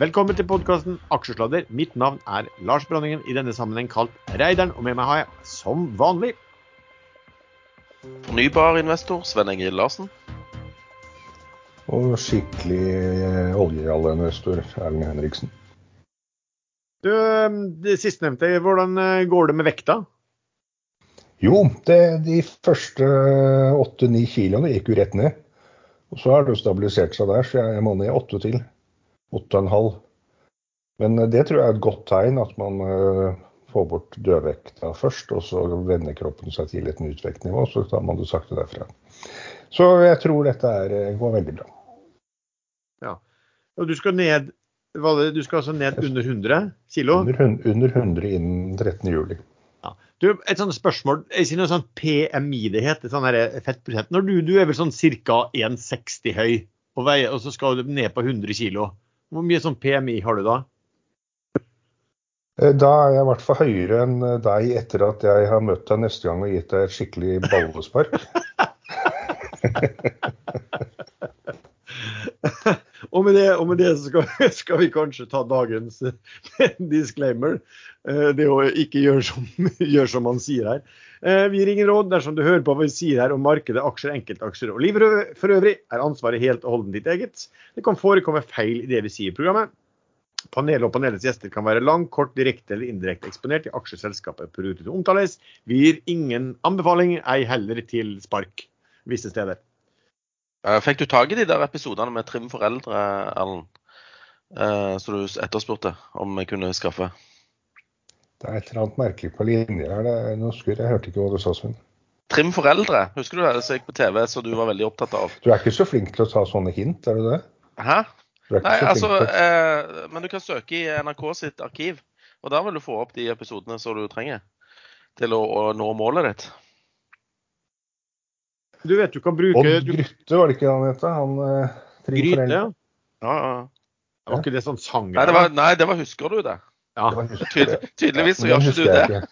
Velkommen til podkasten Aksjesladder. Mitt navn er Lars Branningen, i denne sammenheng kalt Reidaren. Og med meg har jeg, som vanlig, Fornybarinvestor Sven Egil Larsen. Og skikkelig eh, oljerallinvestor Erlend Henriksen. du, det sistnevnte. Hvordan eh, går det med vekta? Jo, det, de første åtte-ni kiloene gikk jo rett ned. Og så har det jo stabilisert seg der, så jeg må ned åtte til. Åtte og en halv. Men eh, det tror jeg er et godt tegn, at man eh, får bort dødvekta først. Og så vender kroppen seg til et nytt vektnivå, så tar man det sakte derfra. Så jeg tror dette er, eh, går veldig bra. Ja. Og du skal ned du skal altså ned under 100 kilo? Under, under 100 innen 13. juli. Du, et sånt spørsmål. Jeg sier noe sånn PMI det heter, sånn fettprosent. Når du, du er vel sånn ca. 1,60 høy og, veier, og så skal du ned på 100 kilo. Hvor mye sånn PMI har du da? Eh, Da er jeg i hvert fall høyere enn eh, deg etter at jeg har møtt deg neste gang og gitt deg et skikkelig ballespark. Og med det, og med det så skal, skal vi kanskje ta dagens disclaimer. Eh, Det å ikke gjøre som, gjør som man sier her. Eh, Vi gir ingen råd dersom du hører på hva vi sier her om markedet, aksjer, enkeltaksjer og livet for øvrig, er ansvaret helt og holdent ditt eget. Det kan forekomme feil i det vi sier i programmet. Panelet og panelets gjester kan være lang, kort, direkte eller indirekte eksponert i aksjeselskapet produktet omtales. Vi gir ingen anbefaling, ei heller til spark visse steder. Eh, Fikk du tak i de der episodene med Trim foreldre, Erlend? Eh, Så du etterspurte om jeg kunne skaffe? Det er et eller annet merkelig på linjer her. Det er noe skurr. Jeg hørte ikke hva du sa, Sven. Trim foreldre, husker du det som gikk på TV, som du var veldig opptatt av? Du er ikke så flink til å ta sånne hint, er du det? Hæ? Du Nei, altså, eh, men du kan søke i NRK sitt arkiv, og der vil du få opp de episodene som du trenger til å, å nå målet ditt. Du vet du kan bruke Odd Grytte, var det ikke han het? Han eh, Gryte. Foreldre. ja. Ja, ja. Var ikke det sånn sang? Nei, det var, nei, det var Husker du det? Ja. Tydel, tydeligvis så Men gjør ikke du det.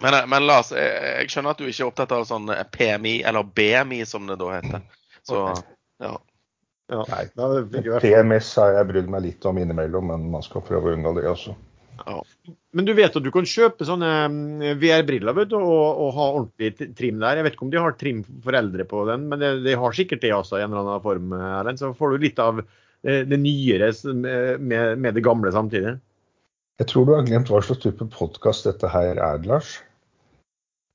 Men, men Lars, jeg, jeg skjønner at du ikke er opptatt av sånn PMI, eller BMI som det da heter. Så ja. ja. Nei. PMS har jeg brydd meg litt om innimellom, men man skal prøve å unngå det også. Men du vet at du kan kjøpe sånne mm, VR-briller vet du, og, og ha ordentlig trim der. Jeg vet ikke om de har trim for eldre på den, men de, de har sikkert det også i en eller annen form. Erlend. Så får du litt av eh, det nyere med, med det gamle samtidig. Jeg tror du har glemt hva slags type podkast dette her er, Lars.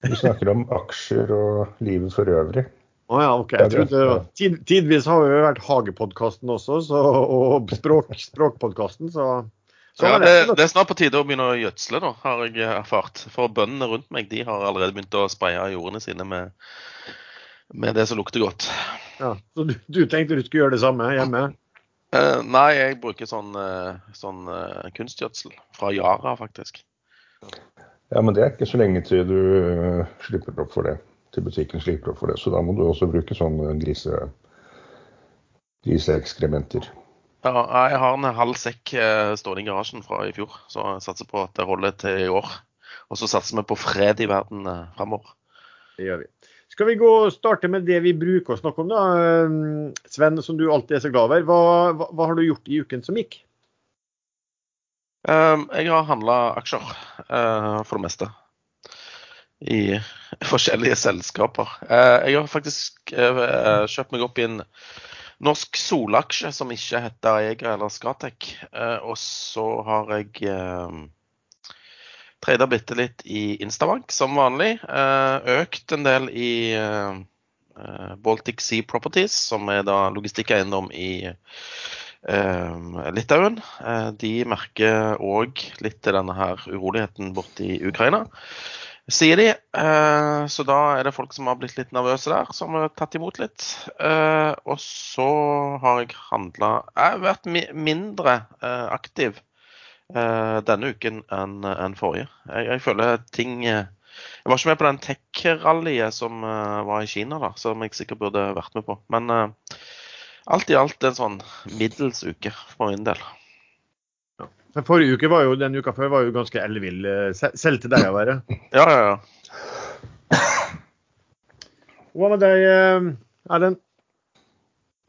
Du snakker om aksjer og livet for øvrig. Å ja, OK. Ja, Jeg trodde, tid, tidvis har jo vært Hagepodkasten også, så, og språk, Språkpodkasten, så Ja, det, det. er snart på tide å begynne å gjødsle, da, har jeg erfart. For bøndene rundt meg de har allerede begynt å spraye jordene sine med, med det som lukter godt. Ja, så du, du tenkte du skulle gjøre det samme hjemme? Eh, nei, jeg bruker sånn, eh, sånn eh, kunstgjødsel fra Yara, faktisk. Ja, men det er ikke så lenge til du øh, slipper opp for det. Til butikken slipper opp for det. Så da må du også bruke sånn grise, griseekskrementer. Ja, jeg har en halv sekk eh, stående i garasjen fra i fjor, så jeg satser på at det holder til i år. Og så satser vi på fred i verden framover. fremover. Det gjør vi. Skal vi gå og starte med det vi bruker å snakke om, da? Eh, Sven, som du alltid er så glad over. Hva, hva, hva har du gjort i uken som gikk? Um, jeg har handla aksjer, uh, for det meste. I forskjellige selskaper. Uh, jeg har faktisk uh, kjøpt meg opp i en norsk solaksje som ikke heter Aega eller Scatec. Eh, og så har jeg eh, trada bitte litt i Instabank som vanlig. Eh, økt en del i Baltic Sea Properties, som er da logistikkeiendom i Litauen. De merker òg litt til denne her uroligheten borti Ukraina sier de. Eh, så da er det folk som har blitt litt nervøse der, som har tatt imot litt. Eh, og så har jeg handla Jeg har vært mindre eh, aktiv denne uken enn forrige. Jeg, føler ting Jeg var ikke med på den tech-rallyet som var i Kina, da, som jeg sikkert burde vært med på. Men alt i alt en sånn middels uke for min del. Men Forrige uke var jo, den uka før var jo ganske ellevill, eh, selv til deg å være. Ja, ja, ja. Hva med deg, eh, Erlend?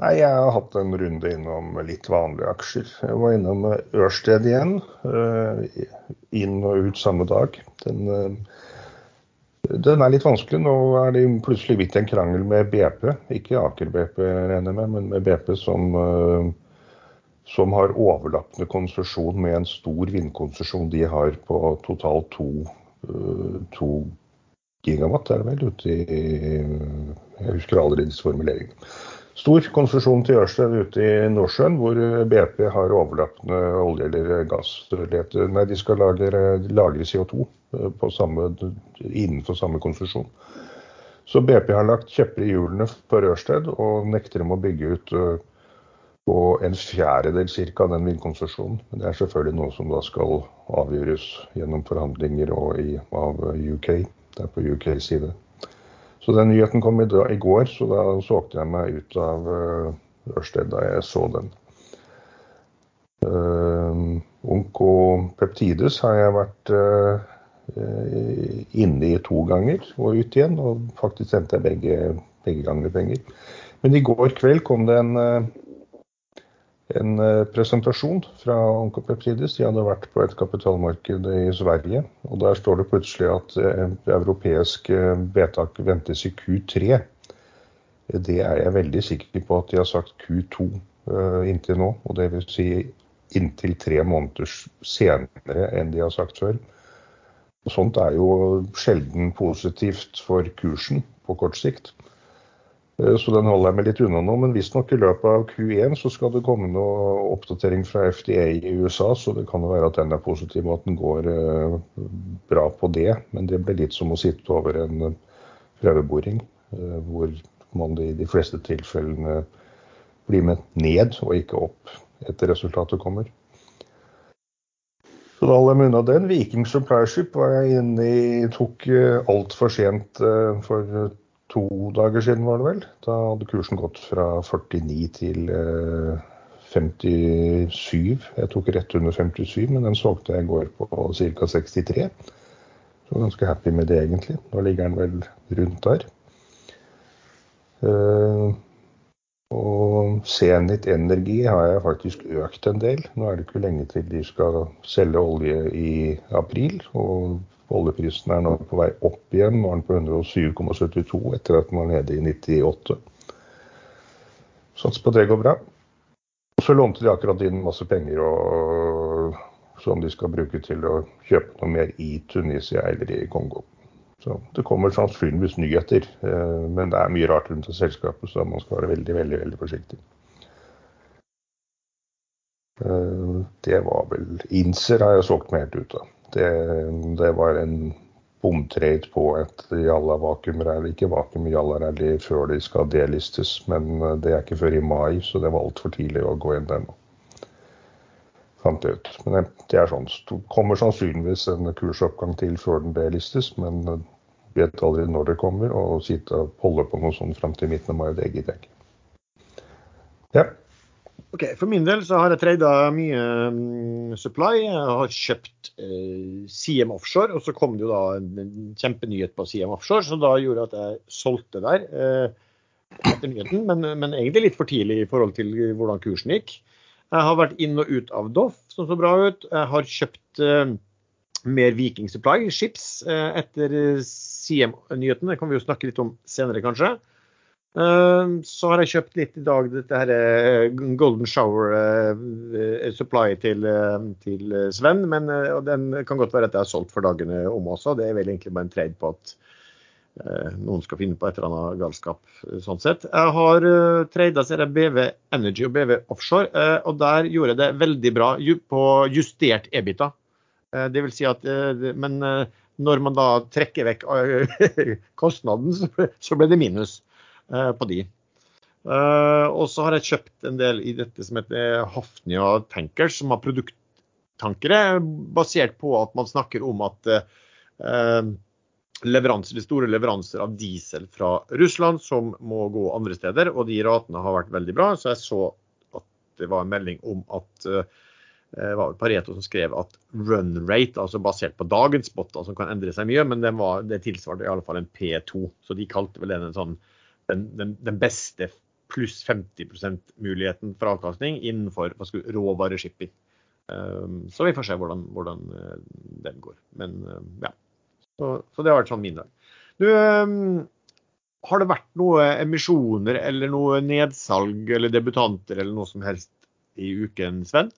Nei, jeg har hatt en runde innom litt vanlige aksjer. Jeg var innom Ørsted igjen. eh, Inn og ut samme dag. Den, eh, den er litt vanskelig. Nå er det plutselig blitt en krangel med BP. Ikke Aker BP, regner jeg med, men med BP som, eh, som har overlappende konsesjon med en stor vindkonsesjon de har på totalt to, eh, to gigawatt, er det vel, ute i Jeg husker aldri disse formuleringene. Stor konsesjon til Ørsted ute i Nordsjøen, hvor BP har overlappende olje- eller gassleter. Nei, de skal lagre, lagre CO2 eh, samme, innenfor samme konsesjon. Så BP har lagt kjepper i hjulene for Ørsted og nekter dem å bygge ut eh, på en fjerdedel cirka av den vindkonsesjonen. Men det er selvfølgelig noe som da skal avgjøres gjennom forhandlinger i, av UK. Det er på UKs side. Så den nyheten kom i, i går, så da solgte jeg meg ut av uh, Ørsted da jeg så den. Uh, Onkopeptides har jeg vært uh, inne i to ganger og ut igjen, og faktisk sendte jeg begge, begge ganger penger. Men i går kveld kom det en, en presentasjon fra Onkopeptides. De hadde vært på et kapitalmarked i Sverige, og der står det plutselig at europeisk vedtak ventes i Q3. Det er jeg veldig sikker på at de har sagt Q2 inntil nå. Og det vil si inntil tre måneder senere enn de har sagt før. Og sånt er jo sjelden positivt for kursen på kort sikt. Så den holder jeg meg litt unna nå. Men visstnok i løpet av Q1 så skal det komme noe oppdatering fra FDA i USA, så det kan jo være at den er positiv og at den går bra på det. Men det blir litt som å sitte over en prøveboring, hvor man i de fleste tilfellene blir med ned og ikke opp etter resultatet kommer. Så da holder jeg meg unna den. Viking Supply Ship var jeg inne i, tok altfor sent for to dager siden, var det vel. Da hadde kursen gått fra 49 til 57. Jeg tok rett under 57, men den solgte jeg i går på ca. 63. Så ganske happy med det, egentlig. Nå ligger den vel rundt der. Og Zenit Energi har jeg faktisk økt en del. Nå er det ikke lenge til de skal selge olje i april. Og oljeprisen er nå på vei opp igjen. Nå er den på 107,72 etter at den var nede i 98. Sats på at det går bra. Så lånte de akkurat inn masse penger og, som de skal bruke til å kjøpe noe mer i Tunisia eller i Kongo. Så Det kommer sannsynligvis nyheter, men det er mye rart rundt det selskapet, så man skal være veldig, veldig, veldig forsiktig. Det var vel Inser har jeg solgt meg helt ut av. Det, det var en bomtrade på et Jalla vakuumrally. Ikke vakuum Jalla-rally før de skal delistes, men det er ikke før i mai, så det var altfor tidlig å gå inn der nå. Fant jeg ut. Men det er sånn, kommer sannsynligvis en kursoppgang til før den delistes, men vet aldri når det kommer. Og sitte og holde på noe sånt fram til midten av mai, det gidder jeg ikke. Ja. Ok, For min del så har jeg trada mye um, supply. Jeg har kjøpt uh, CM Offshore, og så kom det jo da en kjempenyhet på CM Offshore, så da gjorde at jeg solgte der uh, etter nyheten. Men, men, egentlig litt for tidlig i forhold til hvordan kursen gikk. Jeg har vært inn og ut av Doff, som så bra ut. Jeg har kjøpt uh, mer Viking Supply, Ships, etter CM-nyheten. Det kan vi jo snakke litt om senere, kanskje. Så har jeg kjøpt litt i dag dette her Golden Shower supply til, til Sven. Men den kan godt være at jeg har solgt for dagene om også. Det er vel egentlig bare en trade på at noen skal finne på et eller annet galskap. sånn sett. Jeg har trada BV Energy og BV Offshore, og der gjorde jeg det veldig bra på justert EBITA. Det vil si at, men når man da trekker vekk kostnaden, så ble det minus på de. Og så har jeg kjøpt en del i dette som heter Hafnia Tankers, som har produkttankere, basert på at man snakker om at leveranser, de store leveranser av diesel fra Russland som må gå andre steder, og de ratene har vært veldig bra. Så jeg så at det var en melding om at det var Pareto som skrev at run rate, altså basert på dagens spotter, som kan endre seg mye, men det, var, det tilsvarte i alle fall en P2. Så de kalte vel den en sånn den, den, den, beste pluss 50% muligheten for avkastning innenfor råvareshipping. Um, så vi får se hvordan, hvordan uh, den går. Men uh, ja. Så, så, det har vært sånn min dag. Du, um, har det vært noe emisjoner eller noe nedsalg eller debutanter eller noe som helst i uken, Sven?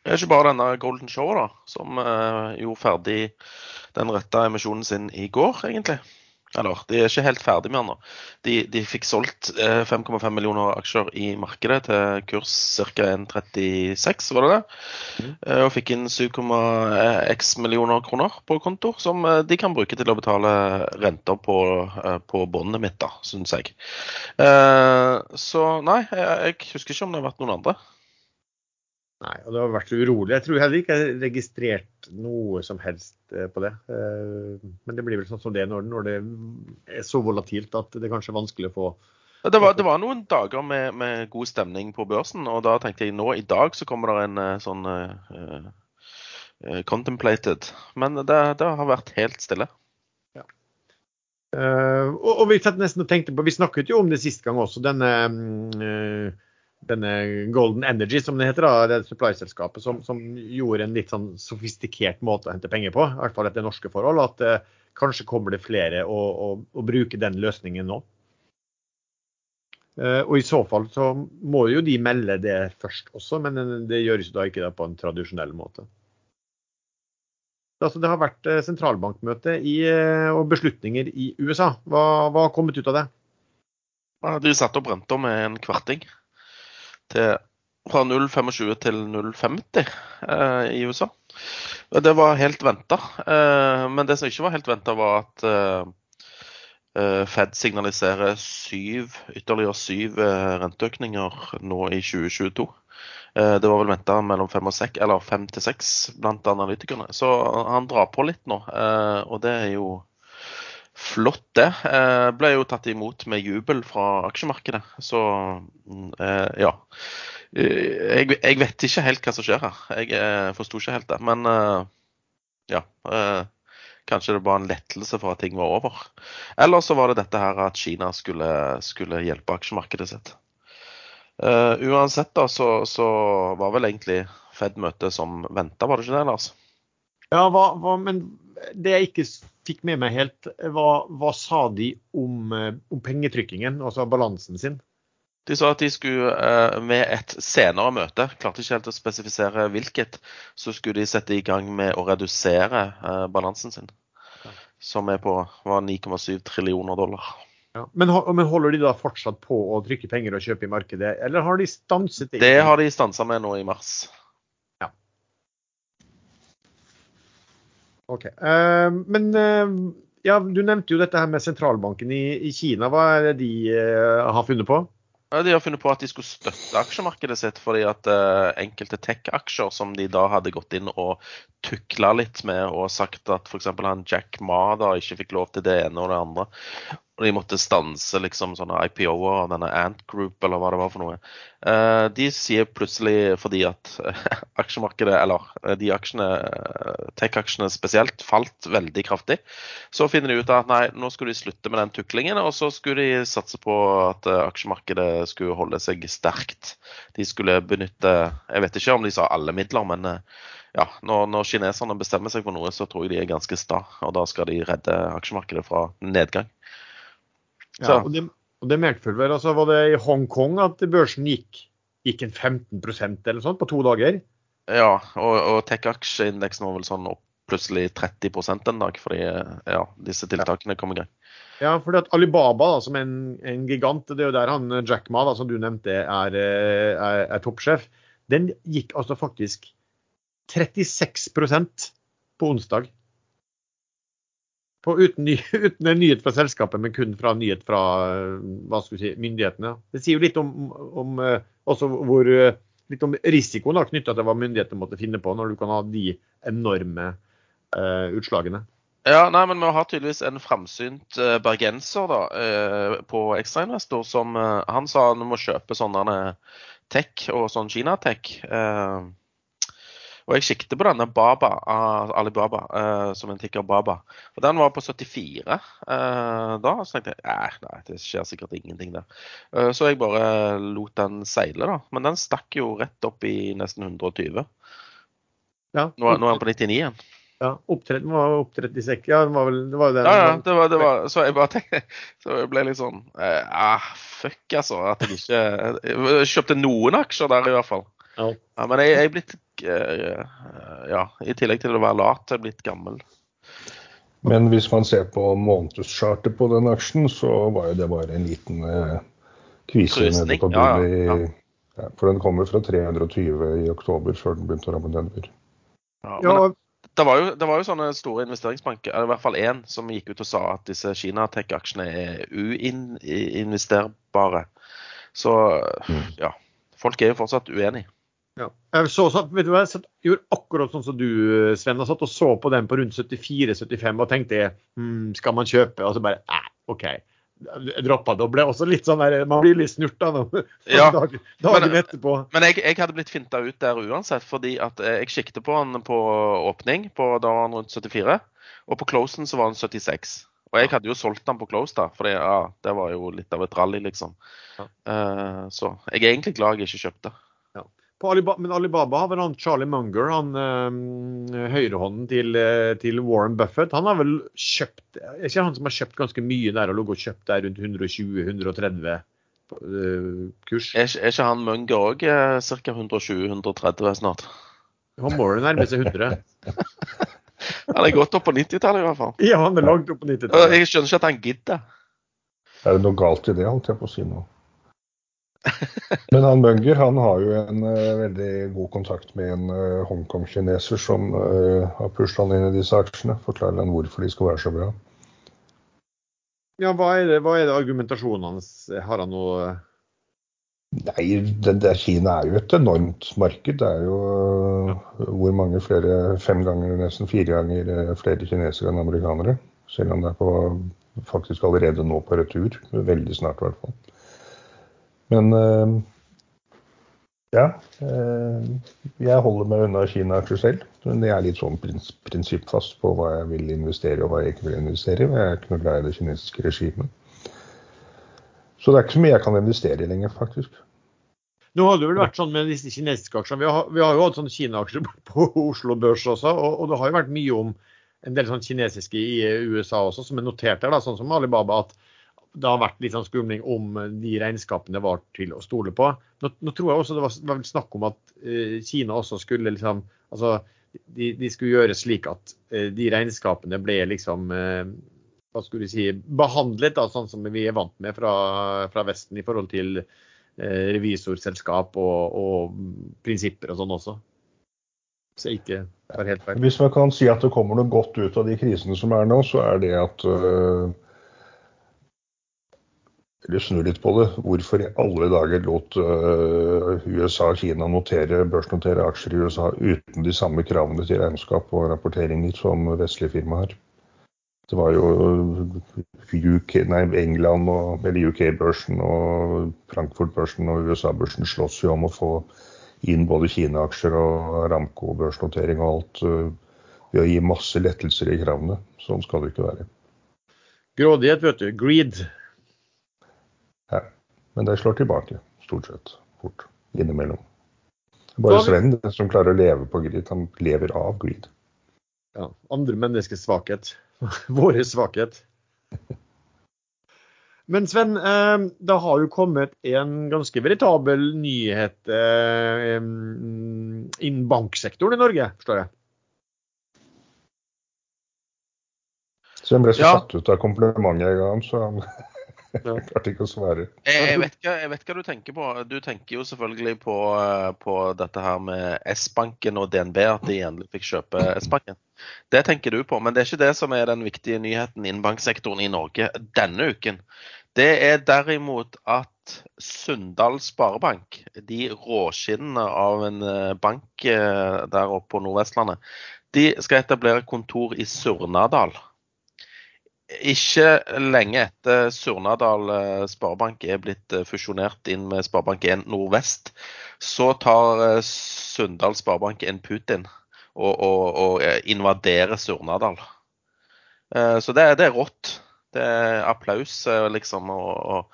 Det er ikke bare denne Golden Show da, som gjorde ferdig den retta emisjonen sin i går, egentlig. Eller, de er ikke helt ferdig med den nå. De, de fikk solgt eh, 5,5 millioner aksjer i markedet til kurs ca. 1,36, var det det? Mm. Eh, og fikk inn 7,x millioner kroner på konto, som eh, de kan bruke til å betale renter på, eh, på båndet mitt, da, syns jeg. Eh, så nei, jeg, jeg husker ikke om det har vært noen andre. Nei, og det har vært urolig. Jeg tror heller ikke jeg har registrert noe som helst eh, på det. Eh, men det blir vel sånn som det når, når det er så volatilt at det er kanskje vanskelig å få det var, det var noen dager med, med, god stemning på børsen, og da tenkte jeg nå i dag så kommer det en eh, sånn uh, uh, contemplated. Men det, det, har vært helt stille. Ja. Uh, og, og, vi satt nesten og tenkte på, vi snakket jo om det sist gang også, denne um, denne Golden Energy, som det heter, da, det supply-selskapet, som, som, gjorde en litt sånn sofistikert måte å hente penger på, i hvert fall etter norske forhold, at eh, kanskje kommer det flere å, å, å bruke den løsningen nå. Eh, og i så fall så må jo de melde det først også, men det gjøres jo da ikke på en tradisjonell måte. Altså, det har vært eh, sentralbankmøte i, eh, og beslutninger i USA. Hva, har kommet ut av det? De satte opp renta med en kvarting til, fra 0,25 til 0,50 eh, i USA. Det var helt venta. Eh, men det som ikke var helt venta, var at eh, eh, Fed signaliserer syv, ytterligere syv eh, renteøkninger nå i 2022. Eh, det var vel venta mellom fem, og sek, eller fem til seks blant analytikerne. Så han drar på litt nå, og det er jo Flott, det. Eh, ble jo tatt imot med jubel fra aksjemarkedet. Så eh, ja. Eh, jeg, jeg, vet ikke helt hva som skjer her. Jeg forsto ikke helt det. Men ja. Kanskje det var en lettelse for at ting var over. Eller så var det dette her at Kina skulle, skulle hjelpe aksjemarkedet sitt. Uh, uansett da, så, så, var vel egentlig Fed-møtet som venta, var det ikke det, Lars? Ja, hva, hva, men det jeg ikke fikk med meg helt, hva, hva sa de om, eh, om, pengetrykkingen, altså balansen sin? De sa at de skulle eh, med et senere møte, klarte ikke helt å spesifisere hvilket, så skulle de sette i gang med å redusere eh, balansen sin. Som er på 9,7 trillioner dollar. Ja. Men, men, holder de da fortsatt på å trykke penger og kjøpe i markedet, eller har de stanset det? Det har de stansa med nå i mars. Ok. Uh, men uh, ja, du nevnte jo dette her med sentralbanken i, i Kina. Hva er det de uh, har funnet på? De har funnet på at de skulle støtte aksjemarkedet sitt fordi at enkelte tech-aksjer som de da hadde gått inn og tukla litt med og sagt at f.eks. han Jack Ma da ikke fikk lov til det ene og det andre, og de måtte stanse liksom sånne IPO-er, denne Ant Group eller hva det var for noe. Eh, de sier plutselig fordi at aksjemarkedet, eller eh, de aksjene, eh, tech-aksjene spesielt, falt veldig kraftig. Så finner de ut at nei, nå skulle de slutte med den tuklingen, og så skulle de satse på at aksjemarkedet skulle holde seg sterkt. De skulle benytte Jeg vet ikke om de sa alle midler, men ja, når, når kineserne bestemmer seg for noe, så tror jeg de er ganske sta. Og da skal de redde aksjemarkedet fra nedgang. Ja, og det, og det medførte vel altså Var det i Hongkong at børsen gikk, gikk en 15% eller sånt på to dager? Ja, og, og tech-aksjeindeksen var vel sånn opp plutselig 30% en dag fordi ja, disse tiltakene kom i gang. Ja, fordi at Alibaba da, som en, en gigant, det er jo der han Jack Ma da, som du nevnte er, er, er toppsjef, den gikk altså faktisk 36% på onsdag. På, uten, uten, en nyhet fra selskapet, men kun fra nyhet fra vi si, myndighetene. Det sier jo litt om, om eh, hvor, eh, litt om risikoen knytta til hva myndighetene måtte finne på når du kan ha de enorme uh, utslagene. Ja, nei, men Vi har tydeligvis en framsynt uh, bergenser da, uh, på ekstrainvestor som han sa han må kjøpe sånne tech og sånn Kina-tech. Og jeg kikket på denne Baba, uh, Alibaba, uh, som en tikker Baba. Og den var på 74 uh, da. Så tenkte jeg nei, nei, det skjer sikkert ingenting der. Uh, så jeg bare lot den seile, da. Men den stakk jo rett opp i nesten 120. Ja, Nå, nå er den på 99 igjen. ja, opptrett, den var opp 36. Ja, det var vel, det var den. Ja, ja, det var, det var, så jeg bare tenkte Så jeg ble litt sånn eh, ah, Fuck, altså. At jeg ikke jeg kjøpte noen aksjer der, i hvert fall. Ja. Ja, men jeg jeg er blitt eh, Ja, i tillegg til å være lat, jeg er blitt gammel. Men hvis man ser på månedschartet på den aksjen, så var jo det bare en liten eh, kvise nede på ja, ja, ja. ja, For den kommer fra 320 i oktober, før den begynte å ramme Denver. Ja, det var, jo, det var jo sånne store investeringsbanker, eller i hvert fall én, som gikk ut og sa at disse Kina-tech-aksjene er uinvesterbare. Så ja. Folk er jo fortsatt uenige. Ja. Jeg så, vet du hva, jeg satt, gjorde akkurat sånn som du, Sven. Jeg satt og så på den på rundt 74-75 og tenkte hm, skal man kjøpe? Og så bare nei, OK. Droppa det og ble også litt sånn der Man blir litt snurta nå. Ja, dagen, dagen men- etterpå. Men jeg, jeg hadde blitt finta ut der uansett, fordi at eh, jeg siktet på den på åpning, på, da var den rundt 74, og på closen så var den 76. Og jeg hadde jo solgt den på close, da, for ja, det var jo litt av et rally, liksom. Ja. Uh, så jeg er egentlig glad jeg ikke kjøpte. På Alibaba, men Alibaba har vel han Charlie Munger, han øh, høyrehånden til, øh, til Warren Buffett, han har vel kjøpt Er ikke han som har kjøpt ganske mye der og ligget og kjøpt der rundt 120-130 øh, kurs? Er, er ikke han Munger òg eh, ca. 120-130 snart? Han må vel nærme seg 100. Han er godt opp på 90-tallet i hvert fall. Ja, han er langt opp på 90-tallet. Jeg skjønner ikke at han gidder. Er det noe galt i det, holdt jeg på å si nå? Men han Munger han har jo en uh, veldig god kontakt med en uh, Hongkong-kineser som uh, har pushet han inn i disse aksjene. Forklarer han hvorfor de skal være så bra. Ja, hva er, det, hva er det argumentasjonen hans? Har han noe Nei, det, det, Kina er jo et enormt marked. Det er jo ja. hvor mange flere Fem ganger, nesten fire ganger flere kinesere enn amerikanere. Selv om det er på, faktisk allerede nå på retur. Veldig snart, i hvert fall. Men øh, ja. øh, jeg holder meg unna Kina-aksjer selv. Men jeg er litt sånn prins, prinsippfast på hva jeg vil investere og hva jeg ikke vil investere i. Jeg er ikke noe glad i det kinesiske regimet. Så det er ikke så mye jeg kan investere i lenger, faktisk. Nå har det vel vært sånn med disse kinesiske aksjene. Vi har, vi har jo hatt sånne Kina-aksjer på Oslo Børs også, og, og det har jo vært mye om en del sånn kinesiske i USA også, som er notert der, da, sånn som Alibaba, at det har vært litt sånn skumling om de regnskapene var til å stole på. Nå, nå tror jeg også det var, var snakk om at eh, Kina også skulle liksom altså de, de skulle gjøre slik at eh, de regnskapene ble liksom eh, hva skulle vi si, behandlet da, sånn som vi er vant med fra, fra Vesten i forhold til eh, revisorselskap og, og prinsipper og sånn også. Så jeg ikke tar helt feil. Hvis man kan si at det kommer noe godt ut av de krisene som er nå, så er det at øh, Eller snu litt på det. Hvorfor i alle dager lot øh, USA og Kina notere, børsnotere aksjer i USA uten de samme kravene til regnskap og rapporteringer som vestlige firmaer har? Det var jo UK, nei, England og eller UK-børsen og Frankfurt-børsen og USA-børsen slåss jo om å få inn både Kina-aksjer og Ramco-børsnotering og alt øh, ved å gi masse lettelser i kravene. Sånn skal det ikke være. Grådighet, vet du. Greed. Ja. Men det slår tilbake, stort sett. Fort. Innimellom. Bare Sven som klarer å leve på greed. Han lever av greed. Ja, andre menneskers svakhet. Vår svakhet. Men Sven, eh, det har jo kommet en ganske veritabel nyhet eh, innen banksektoren i Norge, forstår jeg. Sven ble så Ja. satt ut av komplimentet jeg ga ham, så han klarte ikke å svare. Jeg, jeg, vet hva, jeg vet hva du tenker på. Du tenker jo selvfølgelig på, eh, på dette her med S-banken og DNB, at de endelig fikk kjøpe S-banken. Det tenker du på, men det er ikke det som er den viktige nyheten innen banksektoren i Norge denne uken. Det er derimot at Sunndal Sparebank, de råskinnene av en eh, bank eh, der oppe på Nordvestlandet, de skal etablere kontor i Surnadal. Ikke lenge etter Surnadal eh, Sparebank er blitt eh, fusjonert inn med Sparebank1 Nordvest, så tar eh, Sunndal Sparebank en Putin og, og, og invaderer Surnadal. Så det, det er rått. Det er applaus, liksom. Og,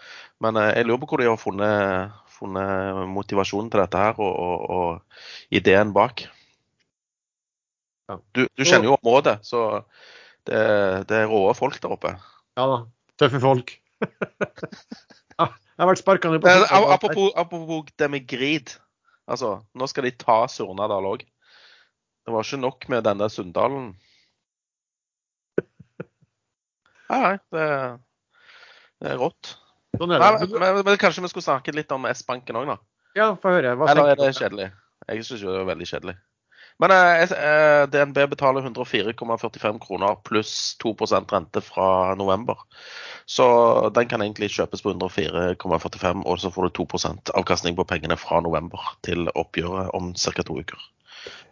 men jeg lurer på hvor de har funnet, funnet motivasjonen til dette her, og ideen bak. Du, du kjenner jo området, så det, det er råe folk der oppe. Ja da. Tøffe folk. jeg har vært sparka ned på det, apropos, apropos det med grid. Altså, nå skal de ta Surnadal òg. Det var ikke nok med denne Sunndalen. Nei, nei, det, det er rått. Sånn er det. men, men, men kanskje vi skulle snakke litt om S-banken òg, da? Ja, få høre. Eller er det kjedelig? Jeg syns jo det er veldig kjedelig. Men eh, eh, DNB betaler 104,45 kroner pluss 2% rente fra november. Så den kan egentlig kjøpes på 104,45, og så får du 2% avkastning på pengene fra november til oppgjøret om ca. to uker.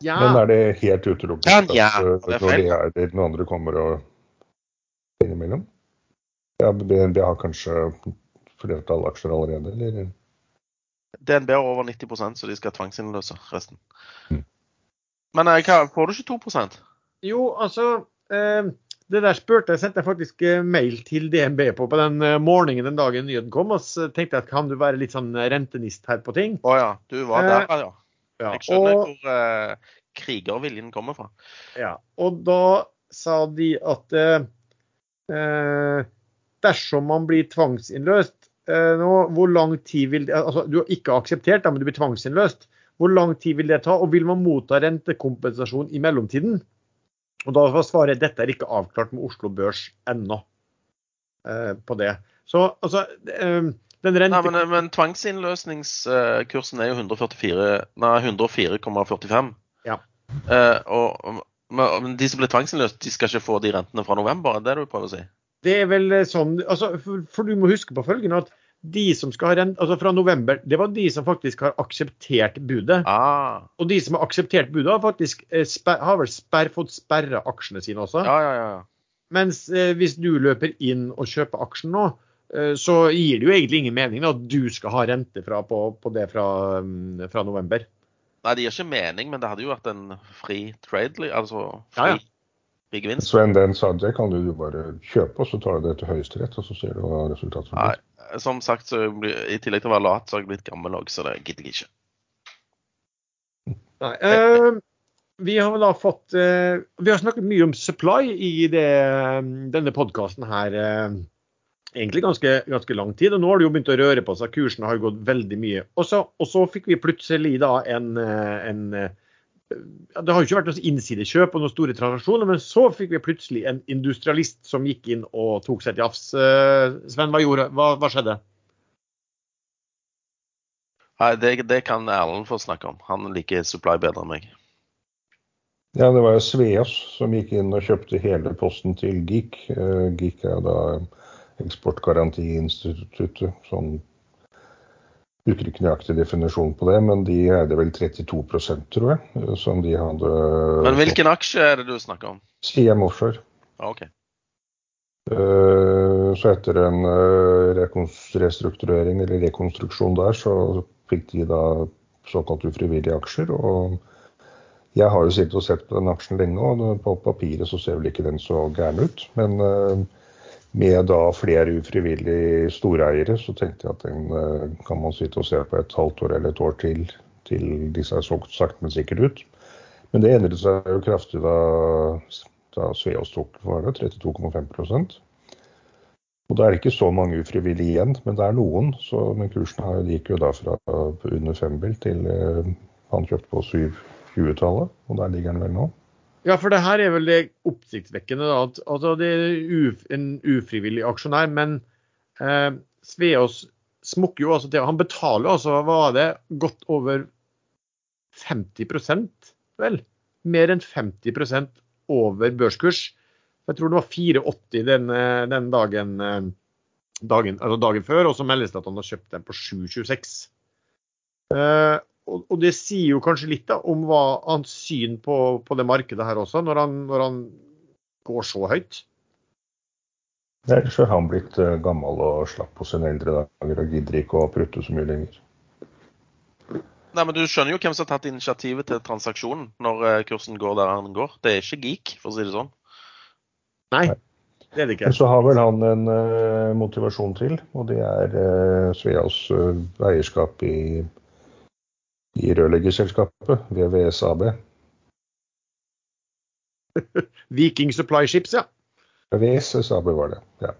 Ja, Men er det helt utelukket Ja, ja, det er når de er den andre kommer og innimellom? Ja, DNB har kanskje flertall aksjer allerede, eller? DNB har over 90% så de skal tvangsinnløse resten. Mm. Men eh, hva, får du ikke 2 Jo, altså eh, Det der spurte jeg, sendte jeg faktisk eh, mail til DNB på på den eh, morgenen den dagen nyheten kom. Og så tenkte jeg at kan du være litt sånn rentenist her på ting? Å ja, du var Eh, der, ja. Ja, Jeg skjønner og, hvor eh, krigerviljen kommer fra. ja, og da sa de at eh, eh, dersom man blir tvangsinnløst eh, nå, hvor lang tid vil det, altså Du har ikke akseptert, da, men du blir tvangsinnløst. Hvor lang tid vil det ta, og vil man motta rentekompensasjon i mellomtiden? Og da var svaret dette er ikke avklart med Oslo Børs ennå. Eh, på det. Så altså eh, den rente... Nei, men, men tvangsinnløsningskursen er jo 144 Nei, 104,45. Ja. Eh, og men de som blir tvangsinnløst, de skal ikke få de rentene fra november? Det Er det du prøver å si? Det er vel eh, sånn altså, for, for du må huske på følgende at de som skal ha rent, altså fra november, det var de som faktisk har akseptert budet. Ah, Og de som har akseptert budet, har faktisk eh, sper, har vel sper, fått sperra aksjene sine også. ja, ja, ja. Mens eh, hvis du løper inn og kjøper aksjen nå, eh, så gir det jo egentlig ingen mening da, at du skal ha rente fra, på, på det fra, mm, fra november. Nei, det gir ikke mening, men det hadde jo vært en fri trade, altså fri, ja. fri gevinst. Så en den sa det kan du bare kjøpe, og så tar du det til Høyesterett, og så ser du hva resultatet Nei, som sagt, så blir- i tillegg til å være lat, så har jeg blitt gammel òg, så det gidder jeg ikke. Nei, eh, vi har vel da fått eh, Vi har snakket mye om supply i det, denne podkasten her. Eh, egentlig ganske, ganske lang tid. Og nå har det jo begynt å røre på seg. Kursen har jo gått veldig mye. Og så, og så fikk vi plutselig da en, eh, en eh, Det har jo ikke vært noe innsidekjøp og noen store transaksjoner, men så fikk vi plutselig en industrialist som gikk inn og tok seg til jafs. Eh, Sven, hva, gjorde, hva, hva skjedde? Nei, det, det kan Erlend få snakke om. Han liker supply bedre enn meg. Ja, det var jo Sveas som gikk inn og kjøpte hele posten til GIK. Eh, GIK er da Eksportgarantiinstituttet. Sånn Bruker ikke nøyaktig definisjon på det, men de eide vel 32% tror jeg. eh, Som de hadde Men hvilken aksje er det du snakker om? CM Offshore. Ja, OK. Eh, Så etter en eh, restrukturering eller rekonstruksjon der, så fikk de da såkalt ufrivillige aksjer. Og jeg har jo sittet og sett på den aksjen lenge, og på papiret så ser vel ikke den så gæren ut. Men eh, med da flere ufrivillig storeiere, så tenkte jeg at den eh, kan man sitte og se på et halvt år eller et år til, til disse er solgt sakte, men sikkert ut. Men det endret seg jo kraftig da, da Sveaas tok var det 32,5% og da er det ikke så mange ufrivillige igjen, men det er noen. Så, men kursen her gikk jo da fra under fembil til eh, han kjøpte på 720-tallet, og der ligger den vel nå. Ja, for det her er vel det oppsiktsvekkende. at altså, Det er uf, en ufrivillig aksjonær, men eh, Sveås smukker jo altså til Han betaler altså, hva var det, godt over 50% vel? Mer enn 50% over børskurs. Jeg tror det var 4,80 den, eh, den dagen, eh, dagen, altså dagen før, og så meldes det at han har kjøpt den på 7,26. Eh, og, og det sier jo kanskje litt da, om hva hans syn på, på det markedet her også, når han, når han går så høyt. Ellers har han blitt eh, gammel og slapp på sine eldre dager og gidder ikke å prutte så mye lenger. Nei, men Du skjønner jo hvem som har tatt initiativet til transaksjonen når eh, kursen går der han går. Det er ikke geek, for å si det sånn. Nei, det er det ikke. Men så har vel han en uh, motivasjon til, og det er uh, Sveas uh, eierskap i, i rørleggerselskapet, VVS AB. Viking Supply Ships, ja. VVS AB var det, ja.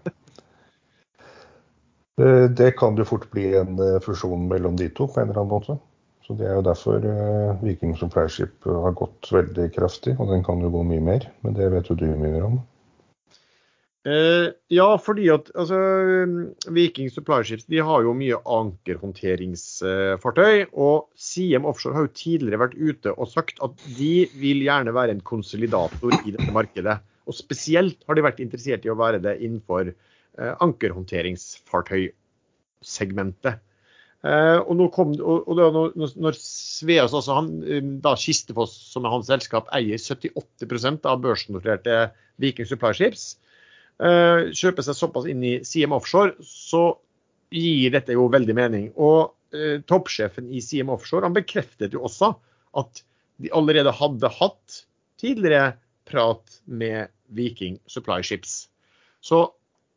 Det kan jo fort bli en eh, fusjon mellom de to på en eller annen måte. Så Det er jo derfor eh, Viking Supply Ship har gått veldig kraftig, og den kan jo gå mye mer. Men det vet jo du mye mer om. Eh, ja, fordi at altså, Viking Supply Ships de har jo mye ankerhåndteringsfartøy. Og Siem Offshore har jo tidligere vært ute og sagt at de vil gjerne være en konsolidator i dette markedet. Og spesielt har de vært interessert i å være det innenfor eh, ankerhåndteringsfartøysegmentet. Eh, og nå kom, og, og da, når, når Sveas, altså han, eh, da Kistefoss, som er hans selskap, eier 78% av børsnoterte Viking Supply Ships, eh, kjøper seg såpass inn i CM Offshore, så gir dette jo veldig mening. Og eh, toppsjefen i CM Offshore han bekreftet jo også at de allerede hadde hatt tidligere prat med Viking Supply Ships. Så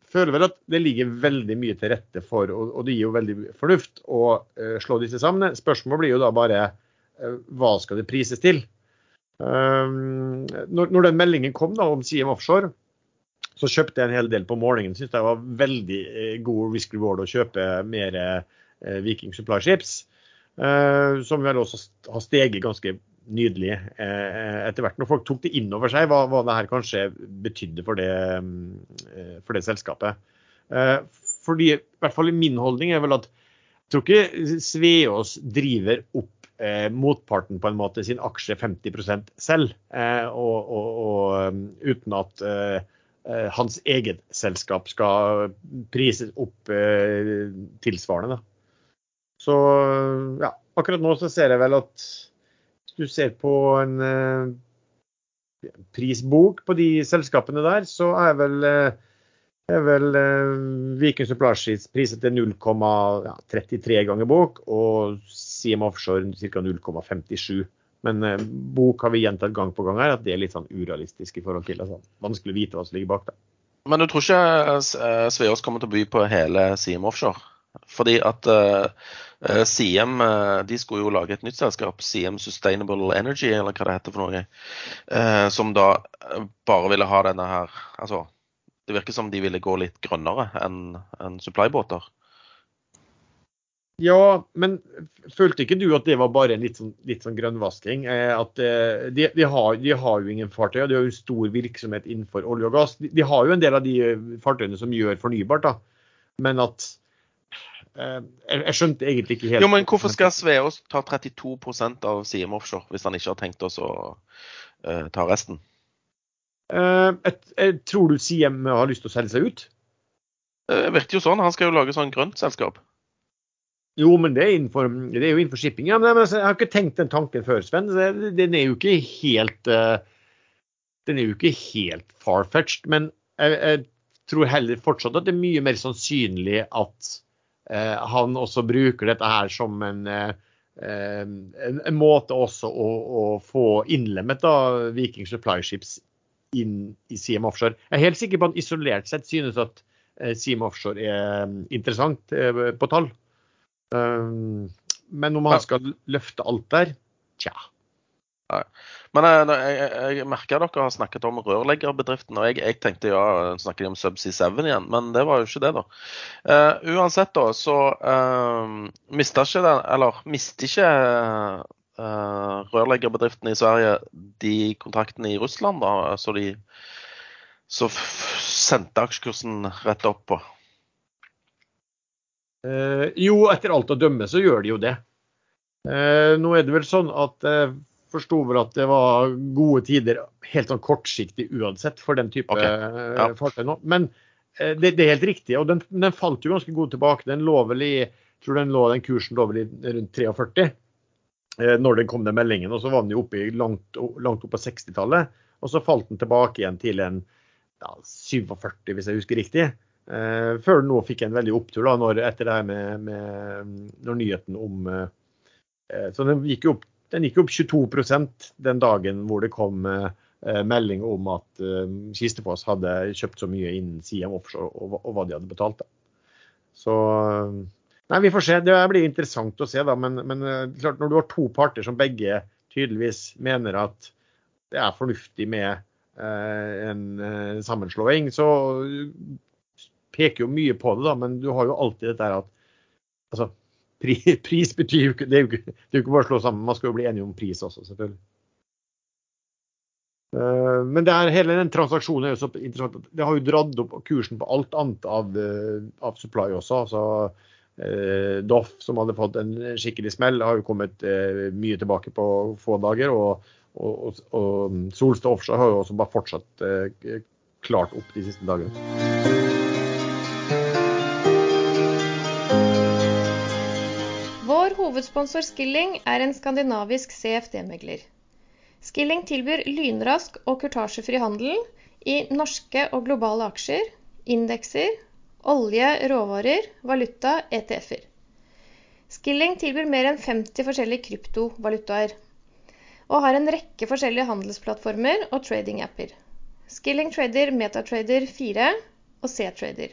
føler vel at det ligger veldig mye til rette for, og, det gir jo veldig fornuft, å eh, slå disse sammen. Spørsmålet blir jo da bare hva skal det prises til? Når den meldingen kom da om CM Offshore, så kjøpte jeg en hel del på morgenen. Syns det var veldig eh, god risk reward å kjøpe mer eh, Viking Supply Ships. eh, som vel også har steget ganske nydelig eh, etter hvert. Når folk tok det inn over seg hva, hva det her kanskje betydde for det, eh, for det selskapet. Eh, fordi, i hvert fall i min holdning er vel at jeg tror ikke Sveås driver opp motparten på en måte sin aksje 50 selv, og, og, og uten at hans eget selskap skal prises opp eh, tilsvarende. Da. Så ja, akkurat nå så ser jeg vel at hvis du ser på en eh, prisbok på de selskapene der, så er vel, eh, er vel eh, Viking Supply priset til 0,33 ganger bok, og Siem Offshore ca. 0,57. Men eh, bok har vi gjentatt gang på gang her at det er litt sånn urealistisk i forhold til. Altså. Vanskelig å vite hva som ligger bak det. Men du tror ikke eh, Sveås kommer til å by på hele Siem Offshore? Fordi at eh, eh, Siem eh, de skulle jo lage et nytt selskap, Siem Sustainable Energy, eller hva det heter for noe, eh, som da eh, bare ville ha denne her Altså, det virker som de ville gå litt grønnere enn en supply-båter. Ja, men følte ikke du at det var bare en litt sånn, litt sånn grønnvasking? Eh, at eh, de, de, har, de har jo ingen fartøy, og de har jo stor virksomhet innenfor olje og gass. De, de har jo en del av de eh, fartøyene som gjør fornybart, da. Men at eh, jeg, skjønte egentlig ikke helt Jo, men hvorfor skal Sveås ta 32% av Siem Offshore hvis han ikke har tenkt oss å eh, ta resten? Eh, jeg, jeg tror du Siem har lyst til å selge seg ut? Det virker jo sånn. Han skal jo lage sånn grønt selskap. Jo, men det er, innenfor, det er jo innenfor shipping. Ja, men jeg, jeg har ikke tenkt den tanken før, Sven. Den er jo ikke helt eh, Den er jo ikke helt far-fetched. Men jeg, jeg tror heller fortsatt at det er mye mer sannsynlig at eh, han også bruker dette her som en, eh, en, en måte også å, å få innlemmet da, Viking Supply Ships inn i Siem Offshore. Jeg er helt sikker på at isolert sett synes at eh, Siem Offshore er interessant eh, på tall. Um, men om han skal løfte alt der, tja. Men eh, jeg, jeg, jeg merker dere har snakket om rørleggerbedriften, og jeg, jeg tenkte ja, snakker de om Subsea 7 igjen, men det var jo ikke det, da. Uh, uansett, da, så uh, mista ikke den, eller mister ikke uh, rørleggerbedriften i Sverige de kontraktene i Russland, da, så de så sendte aksjekursen rett opp på. Eh, jo, etter alt å dømme så gjør de jo det. Eh, nå er det vel sånn at jeg forsto vel at det var gode tider helt sånn kortsiktig uansett for den type Ok, eh, ja. fartøy nå. Men eh, det, det er helt riktig. Og den, den falt jo ganske god tilbake. Den lå vel i tror den, lå, den kursen lå vel i rundt 43 eh, når den kom den meldingen. Og så var den jo oppe i langt, langt opp på 60-tallet. Og så falt den tilbake igjen til en ja, 47, hvis jeg husker riktig. Eh, før nå fikk en veldig opptur da, når, etter det her med, med når nyheten om eh, Så den gikk jo opp, gikk opp 22% den dagen hvor det kom eh, melding om at eh, Kistefoss hadde kjøpt så mye innen Siam Offshore, og, og, hva de hadde betalt. da. Så Nei, vi får se. Det blir interessant å se, da. Men, men klart, når du har to parter som begge tydeligvis mener at det er fornuftig med en sammenslåing, så peker jo mye på det, da, men du har jo alltid dette at altså, pris betyr jo ikke det, er jo ikke er ikke bare å slå sammen, man skal jo bli enige om pris også, selvfølgelig. Eh, men det er, hele den transaksjonen er jo så interessant. Det har jo dratt opp kursen på alt annet av, eh, av supply også. altså eh, Doff, som hadde fått en skikkelig smell, har jo kommet eh, mye tilbake på få dager. Og, og, og, og Solstad Offshore har jo også bare fortsatt eh, klart opp de siste dagene. Hovedsponsor Skilling er en skandinavisk CFD-megler. Skilling tilbyr lynrask og kurtasjefri handel i norske og globale aksjer, indekser, olje, råvarer, valuta, ETF-er. Skilling tilbyr mer enn 50 forskjellige kryptovalutaer, og har en rekke forskjellige handelsplattformer og trading-apper. Skilling trader Metatrader 4 og C-trader.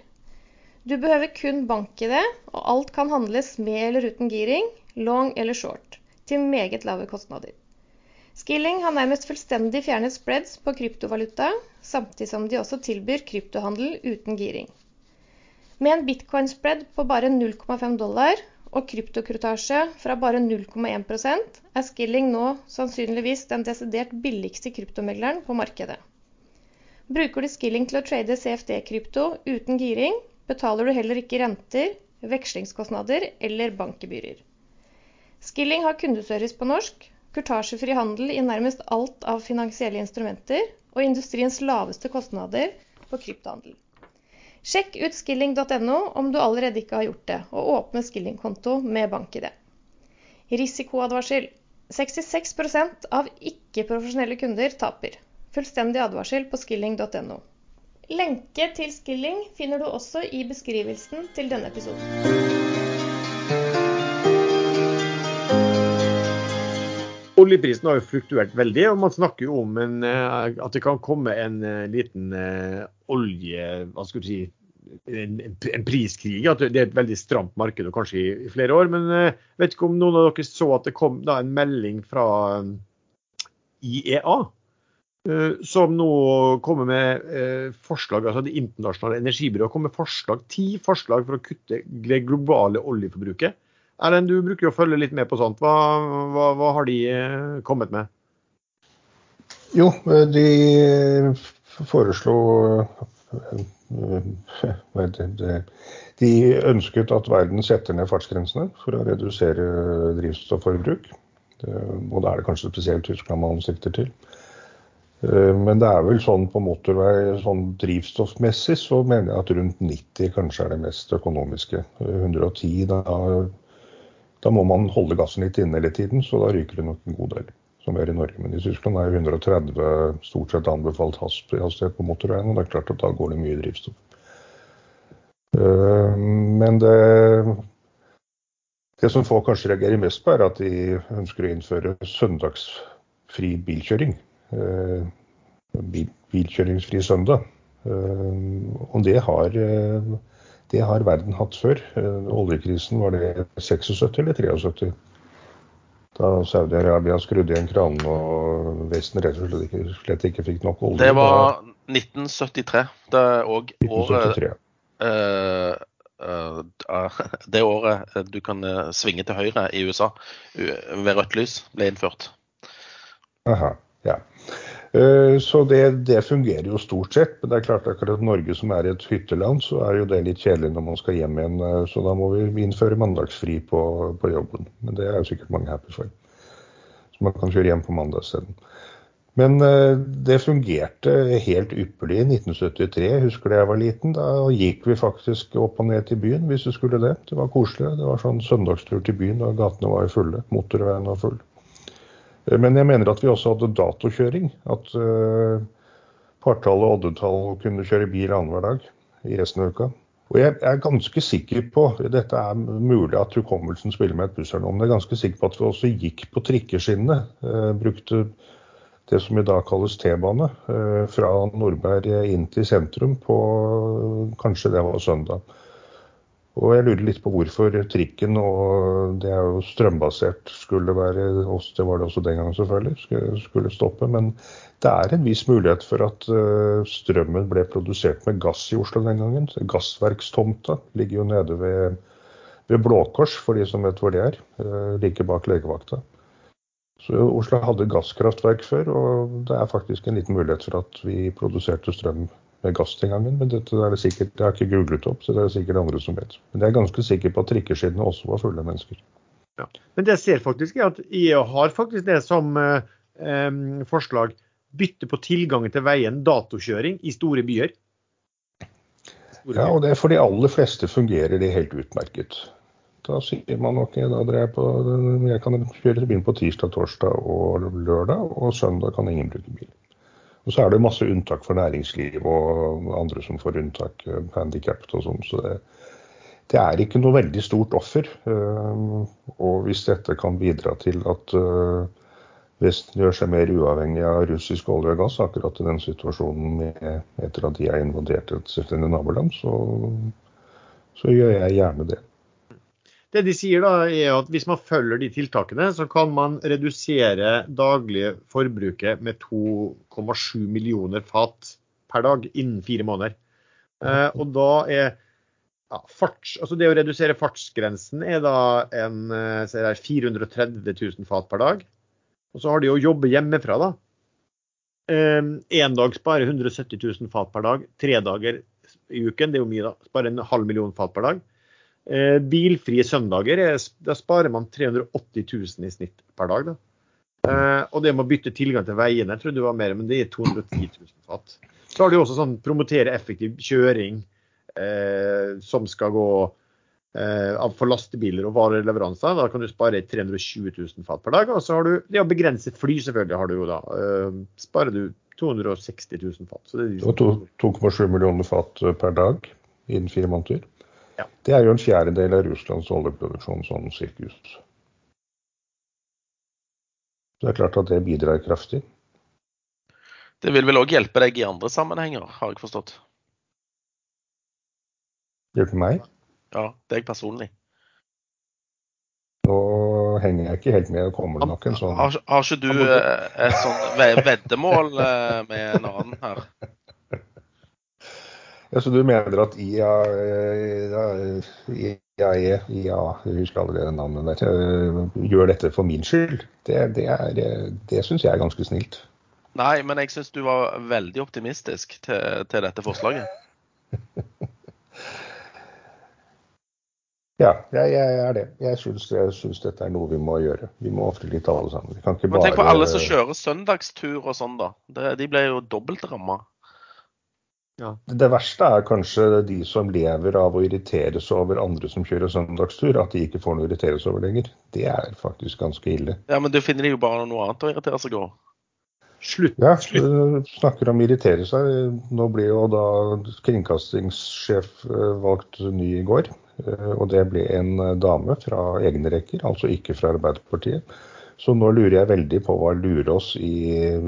Du behøver kun bank-ID, og alt kan handles med eller uten giring, long eller short, til meget lave kostnader. Skilling har nærmest fullstendig fjernet spreads på kryptovaluta, samtidig som de også tilbyr kryptohandel uten giring. Med en bitcoin-spread på bare 0,5 dollar og kryptokrutasje fra bare 0,1% er Skilling nå sannsynligvis den desidert billigste kryptomegleren på markedet. Bruker du Skilling til å trade CFD-krypto uten giring, betaler du heller ikke renter, vekslingskostnader eller bankgebyrer. Skilling har kundeservice på norsk, kurtasjefri handel i nærmest alt av finansielle instrumenter og industriens laveste kostnader på kryptohandel. Sjekk ut skilling.no om du allerede ikke har gjort det, og åpne Skilling-konto med bank-ID. Risikoadvarsel. 66% av ikke-profesjonelle kunder taper. Fullstendig advarsel på skilling.no. Lenke til Skilling finner du også i beskrivelsen til denne episoden. Oljeprisen har jo fluktuert veldig, og man snakker jo om en, eh, at det kan komme en eh, liten uh, olje... Hva skal du si? En, en, priskrig. At det er et veldig stramt marked, og kanskje i, i flere år. Men jeg vet ikke om noen av dere så at det kom da, en melding fra IEA. Uh, som nå kommer med forslag, altså Det internasjonale energibyrået kommer med forslag, ti forslag for å kutte det globale oljeforbruket. Erlend, du bruker jo å følge litt med på sånt. Hva, hva, hva har de eh, kommet med? Jo, eh, de foreslo eh, De ønsket at verden setter ned fartsgrensene for å redusere drivstofforbruk. Og da er det kanskje spesielt Tyskland man sikter til. Men det er vel sånn på motorvei sånn drivstoffmessig så mener jeg at rundt 90 kanskje er det mest økonomiske. 110 da da må man holde gassen litt inne hele tiden, så da ryker det nok en god del. Som er i Norge. Men i Tyskland er 130 stort sett anbefalt hastighet på motorveien, og det er klart at da går det mye drivstoff. Eh, men det, det som folk kanskje reagerer mest på, er at de ønsker å innføre søndagsfri bilkjøring. Eh, bilkjøringsfri søndag. Eh, og det har det har verden hatt før. Eh, oljekrisen var det 76 eller 73? Da Saudi-Arabia skrudde igjen kranene og Vesten rett og slett ikke, slett ikke fikk nok olje. Det var 1973. Det er òg året uh, Det året du kan svinge til høyre i USA ved rødt lys, ble innført. Aha, ja. Eh, så det, det, fungerer jo stort sett. Men det er klart akkurat Norge som er et hytteland, så er jo det litt kjedelig når man skal hjem igjen. Eh, så da må vi innføre mandagsfri på, på jobben. Men det er jo sikkert mange happy for. Så man kan kjøre hjem på mandag isteden. Men eh, det fungerte helt ypperlig i 1973. Jeg husker da jeg var liten. Da gikk vi faktisk opp og ned til byen hvis du skulle det. Det var koselig. Det var sånn søndagstur til byen da gatene var fulle. Motorveien var full. Men jeg mener at vi også hadde datokjøring. At uh, partall og oddetall kunne kjøre bil annenhver dag i resten av uka. Og jeg er ganske sikker på dette er mulig at hukommelsen spiller med et pussel nå, men jeg er ganske sikker på at vi også gikk på trikkeskinnene. Uh, brukte det som i dag kalles T-bane, uh, fra Nordberg inn til sentrum på kanskje det var søndag. Og jeg lurer litt på hvorfor trikken, og det er jo strømbasert, skulle være Det var det også den gangen, selvfølgelig, skulle stoppe. Men det er en viss mulighet for at eh, strømmen ble produsert med gass i Oslo den gangen. Gassverkstomta ligger jo nede ved, ved Blåkors, for de som vet hvor det er. Eh, like bak legevakta. Så Oslo hadde gasskraftverk før, og det er faktisk en liten mulighet for at vi produserte strøm med gass den gangen. Men dette er det sikkert, jeg har ikke googlet opp, så det er det sikkert andre som vet. Men jeg er ganske sikker på at trikkeskinnene også var fulle av mennesker. Ja. Men det jeg ser faktisk er at IEA har faktisk det som eh, forslag. Bytte på tilgangen til veien, datokjøring i store byer. Store ja, og det for de aller fleste fungerer det helt utmerket. Da sier man ok, da drar jeg på Jeg kan kjøre bil på tirsdag, torsdag og lørdag, og søndag kan ingen bruke bil. Og så er det masse unntak for næringsliv og andre som får unntak, eh, handikappet og sånn. Så det, det, er ikke noe veldig stort offer. Eh, og hvis dette kan bidra til at eh, Vesten gjør seg mer uavhengig av russisk olje og gass akkurat i den situasjonen med, etter at de er invadert et selvstendig naboland, så, så gjør jeg gjerne det. Det de sier da er at Hvis man følger de tiltakene, så kan man redusere daglige forbruket med 2,7 millioner fat per dag innen fire måneder. Eh, og da er ja, farts, altså Det å redusere fartsgrensen er da en, er 430 000 fat per dag. Og så har de å jobbe hjemmefra, da. Én eh, dag sparer 170 000 fat per dag. Tre dager i uken, det er jo mye, da. Sparer en halv million fat per dag. Eh, bilfrie søndager, da sparer man 380 000 i snitt per dag. Da. Eh, og det med å bytte tilgang til veiene, jeg trodde det var mer, men det er 210 000 fatt. Så har du også sånn promotere effektiv kjøring eh, som skal gå eh, for lastebiler og vareleveranser. Da kan du spare 320 000 fat per dag. Og så har du det å begrense fly, selvfølgelig har du jo da. Eh, sparer du 260 000 fat. Så det er 2,7 millioner fat per dag innen fire måneder. Ja. Det er jo en fjerdedel av Russlands oljeproduksjon sånn sirkus. Det er klart at det bidrar kraftig. Det vil vel òg hjelpe deg i andre sammenhenger, har jeg forstått? Hjelpe meg? Ja, deg personlig. Nå henger jeg ikke helt med. Det kommer nok en sånn Har, har ikke du eh, et sånn veddemål eh, med en annen her? Ja, så du mener at IA, IAE, IA, jeg husker allerede navnet der, eh, gjør dette for min skyld? Det, det, er, det syns jeg er ganske snilt. Nei, men jeg syns du var veldig optimistisk til, til dette forslaget. ja, jeg, jeg, er det. Jeg syns, dette er noe vi må gjøre. Vi må ofre litt alle sammen. Vi kan ikke men. Tenk på alle som kjører søndagstur og sånn, da. De ble jo dobbelt ramma. Ja. Det verste er kanskje de som lever av å irritere seg over andre som kjører søndagstur, at de ikke får noe å irritere seg over lenger. Det er faktisk ganske ille. Ja, Men du finner jo bare noe annet å irritere seg over. Slutt. Ja, slutt. snakker om å irritere seg. Nå ble jo da kringkastingssjef eh, valgt ny i går. Eh, og det ble en eh, dame fra egne rekker, altså ikke fra Arbeiderpartiet. Så nå lurer jeg veldig på hva Lurås i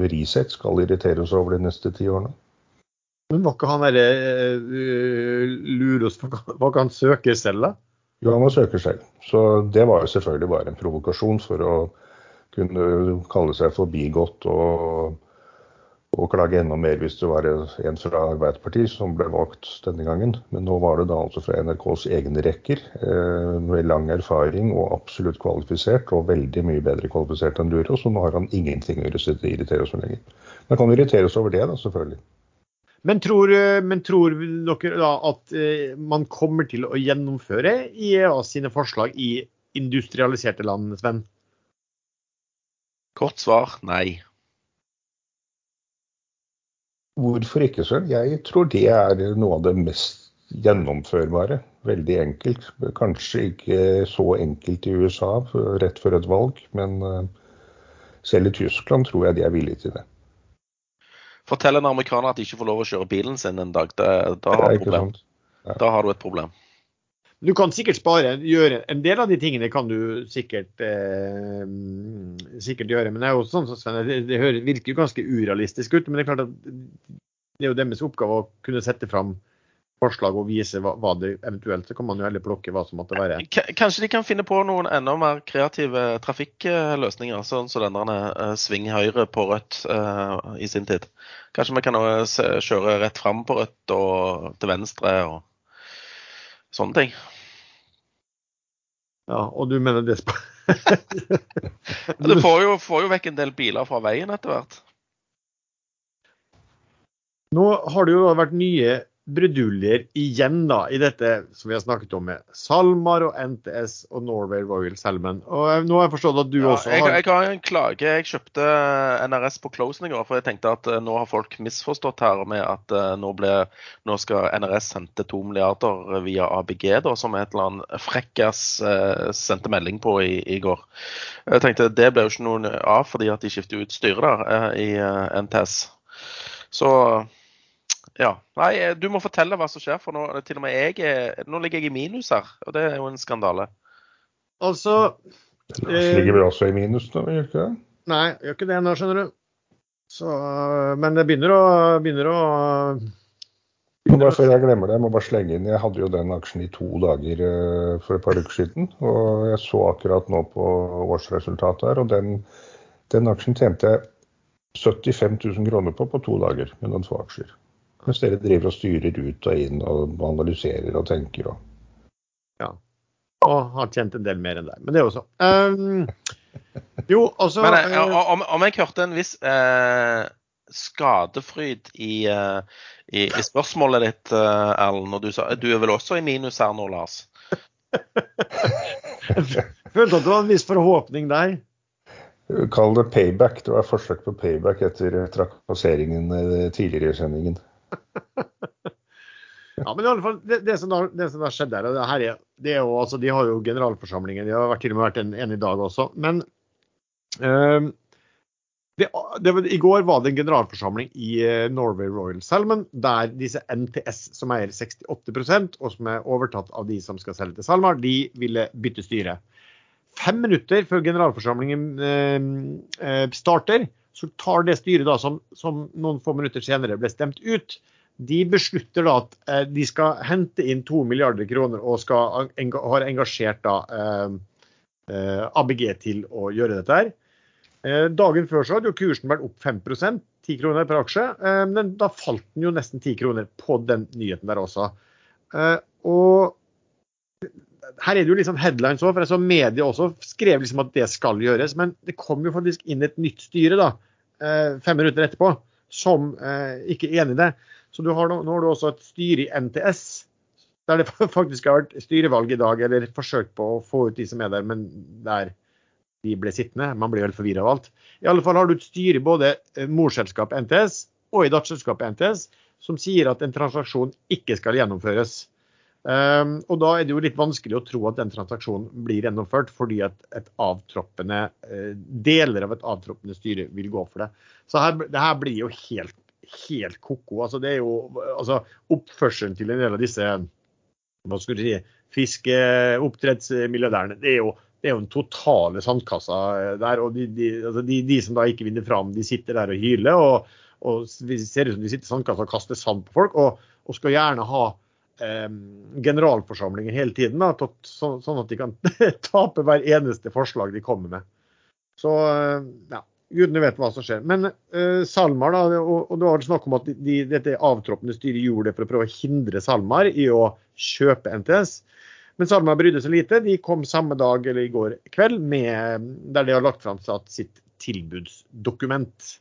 Resett skal irritere oss over de neste ti årene. Men var ikke han derre uh, Luros Var ikke han søker selv, da? Jo, han var søker selv. Så det var jo selvfølgelig bare en provokasjon for å kunne kalle seg forbigått og, og klage enda mer hvis det var en fra Arbeiderpartiet som ble valgt denne gangen. Men nå var det da altså fra NRKs egne rekker, eh, med lang erfaring og absolutt kvalifisert, og veldig mye bedre kvalifisert enn Luros, og nå har han ingenting å irritere oss lenger. Man kan irritere oss over det, da, selvfølgelig. Men tror, eh, men tror, dere da at eh, man kommer til å gjennomføre IEA sine forslag i industrialiserte land, Sven? Kort svar nei. Hvorfor ikke, Sven? Jeg tror det er noe av det mest gjennomførbare. Veldig enkelt. Kanskje ikke så enkelt i USA rett før et valg, men eh, selv i Tyskland tror jeg de er villige til det. Fortell en amerikaner at de ikke får lov å kjøre bilen sin en dag. Det, da, har det. Ja. da har du et problem. Du kan sikkert spare, gjøre En del av de tingene kan du sikkert, eh, sikkert gjøre. Men det er jo sånn som Sven, det, det hører, virker jo ganske urealistisk ut. Men det er klart at det er jo deres oppgave å kunne sette fram forslag og vise hva, hva det eventuelt Så kan man jo heller plukke hva som måtte være. Kanskje de kan finne på noen enda mer kreative trafikkløsninger, sånn som den der eh, sving høyre på rødt uh, i sin tid. Kanskje vi kan kjøre rett fram på rødt og til venstre og sånne ting. Ja, og du mener det Du får jo, får jo vekk en del biler fra veien etter hvert. Nå har det jo vært nye bruduljer igjen da, i dette som vi har snakket om med SalMar og NTS og Norway Royal Salmon. Og eh, nå har jeg forstått at du Ja, også har jeg har en klage. Jeg kjøpte NRS på closen i går, for jeg tenkte at eh, nå har folk misforstått her med at eh, nå, ble, nå skal NRS sendte to milliarder via ABG, da, som et eller annet frekkas sendte melding på i, i går. Jeg tenkte det ble jo ikke noe av fordi at de skifter ut styret der i NTS. Så ja. Nei, eh, du må fortelle hva som skjer, for nå, til og med jeg er, nå ligger jeg i minus her. Og det er jo en skandale. Altså eh, ligger vi også i minus nå, gjør ikke det? Nei, gjør ikke det nå, skjønner du. Så, men det begynner å, begynner å bare før jeg glemmer det, jeg må bare slenge inn. Jeg hadde jo den aksjen i to dager eh, for et par uker siden. Og jeg så akkurat nå på årsresultatet her, og den, den aksjen tjente jeg 75 000 kroner på på to dager med noen få aksjer. Mens dere driver og styrer ut og inn og analyserer og tenker og og har tjent en del mer enn deg. Men det er jo så. Um, jo, også Men eh, øh, om, om jeg hørte en viss eh, skadefryd i, eh, i, i spørsmålet ditt, eh, Erlend, og du sa du er vel også i minus her nå, Lars? følte at det var en viss forhåpning der. Kall det payback. Det var et forsøk på payback etter trakasseringen eh, tidligere i sendingen. Ja, men i alle fall, det, det, som, da skjedde her, det er, det er jo, altså, de har jo generalforsamlingen, de har til og med vært en, en i dag også. Men det, I går var det en generalforsamling i eh, Norway Royal Salmon, der disse NTS, som eier 68% og som er overtatt av de som skal selge til SalMar, de ville bytte styre. Fem minutter før generalforsamlingen eh, starter, så tar det styret da, som, som noen få minutter senere ble stemt ut, de beslutter da at eh, de skal hente inn to milliarder kroner og skal, har engasjert da, eh, eh, ABG til å gjøre dette her. Eh, dagen før så hadde jo kursen vært opp 5% 10 kroner per aksje. Eh, men da falt den jo nesten 10 kroner på den nyheten der også. Eh, og her er det jo liksom headlines òg, for jeg så media også skrev liksom at det skal gjøres. Men det kom jo faktisk inn et nytt styre da, fem minutter etterpå som eh, ikke er enig i det. Så har nå, nå har du også et styre i NTS, der det faktisk har vært styrevalg i dag, eller forsøk på å få ut de som er der, men der de ble sittende. Man blir vel forvirra av alt. I alle fall har du et styre i både eh, morselskapet NTS og i datterselskapet NTS som sier at en transaksjon ikke skal gjennomføres. Um, og da er det jo litt vanskelig å tro at den transaksjonen blir gjennomført, fordi at et avtroppende, uh, deler av et avtroppende styre vil gå for det. Så her, det her blir jo helt, helt ko-ko. Altså, det er jo altså, oppførselen til en del av disse hva skal du si, fiskeoppdrettsmilliardærene. Det er jo det er jo en totale sandkassa der. og de, de, altså de, de som da ikke vinner fram, de sitter der og hyler. og, og ser ut som de sitter i sandkassa og kaster sand på folk, og, og skal gjerne ha eh, generalforsamlinger hele tiden, da, sånn at de kan tape hver eneste forslag de kommer med. Så eh, ja, gudene vet hva som skjer. Men uh, SalMar, da, og, og det var snakk om at de, dette avtroppende styret gjorde det for å prøve å hindre SalMar i å kjøpe NTS. Men SalMar brydde seg lite. De kom samme dag eller i går kveld med, der de har lagt fram sitt tilbudsdokument.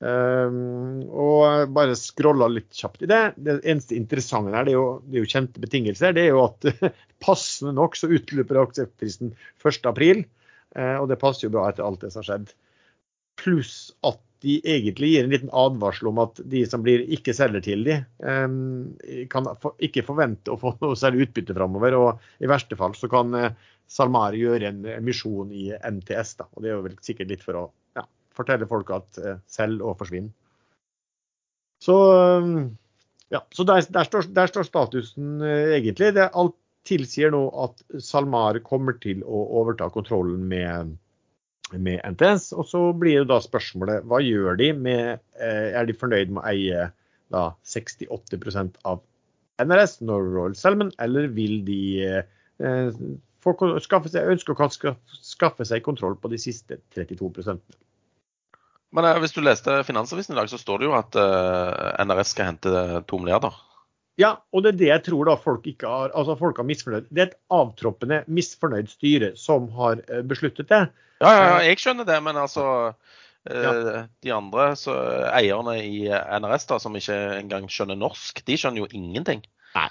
Um, og bare scrolla litt kjapt i det. Det eneste interessante der, det er jo, det er jo kjente betingelser. Det er jo at passende nok så utløper aksjeprisen 1.4. Uh, og det passer jo bra etter alt det som har skjedd. Pluss at de egentlig gir en liten advarsel om at de som blir ikke selger til de, um, kan ikke forvente å få noe særlig utbytte framover. Og i verste fall så kan uh, SalMar gjøre en emisjon i NTS. Da. Og det er jo vel sikkert litt for å ja, fortelle folk at uh, selg og forsvinn. Så, ja, så der, der, står, der, står, statusen egentlig. Det alt tilsier nå at SalMar kommer til å overta kontrollen med, med NTS. Og så blir jo da spørsmålet hva gjør de med Er de fornøyd med å eie da 68% av NRS, Norway Royal Salmon, eller vil de eh, få, skaffe seg, ønske å skaffe seg kontroll på de siste 32 Men eh, hvis du leste Finansavisen i dag, så står det jo at eh, NRS skal hente to milliarder. Ja, og det er det jeg tror da folk ikke har altså folk har misfornøyd. Det er et avtroppende misfornøyd styre som har eh, besluttet det. Ja, ja, ja jeg skjønner det, men altså ja. De andre så, eierne i NRS da, som ikke engang skjønner norsk, de skjønner jo ingenting. Nei.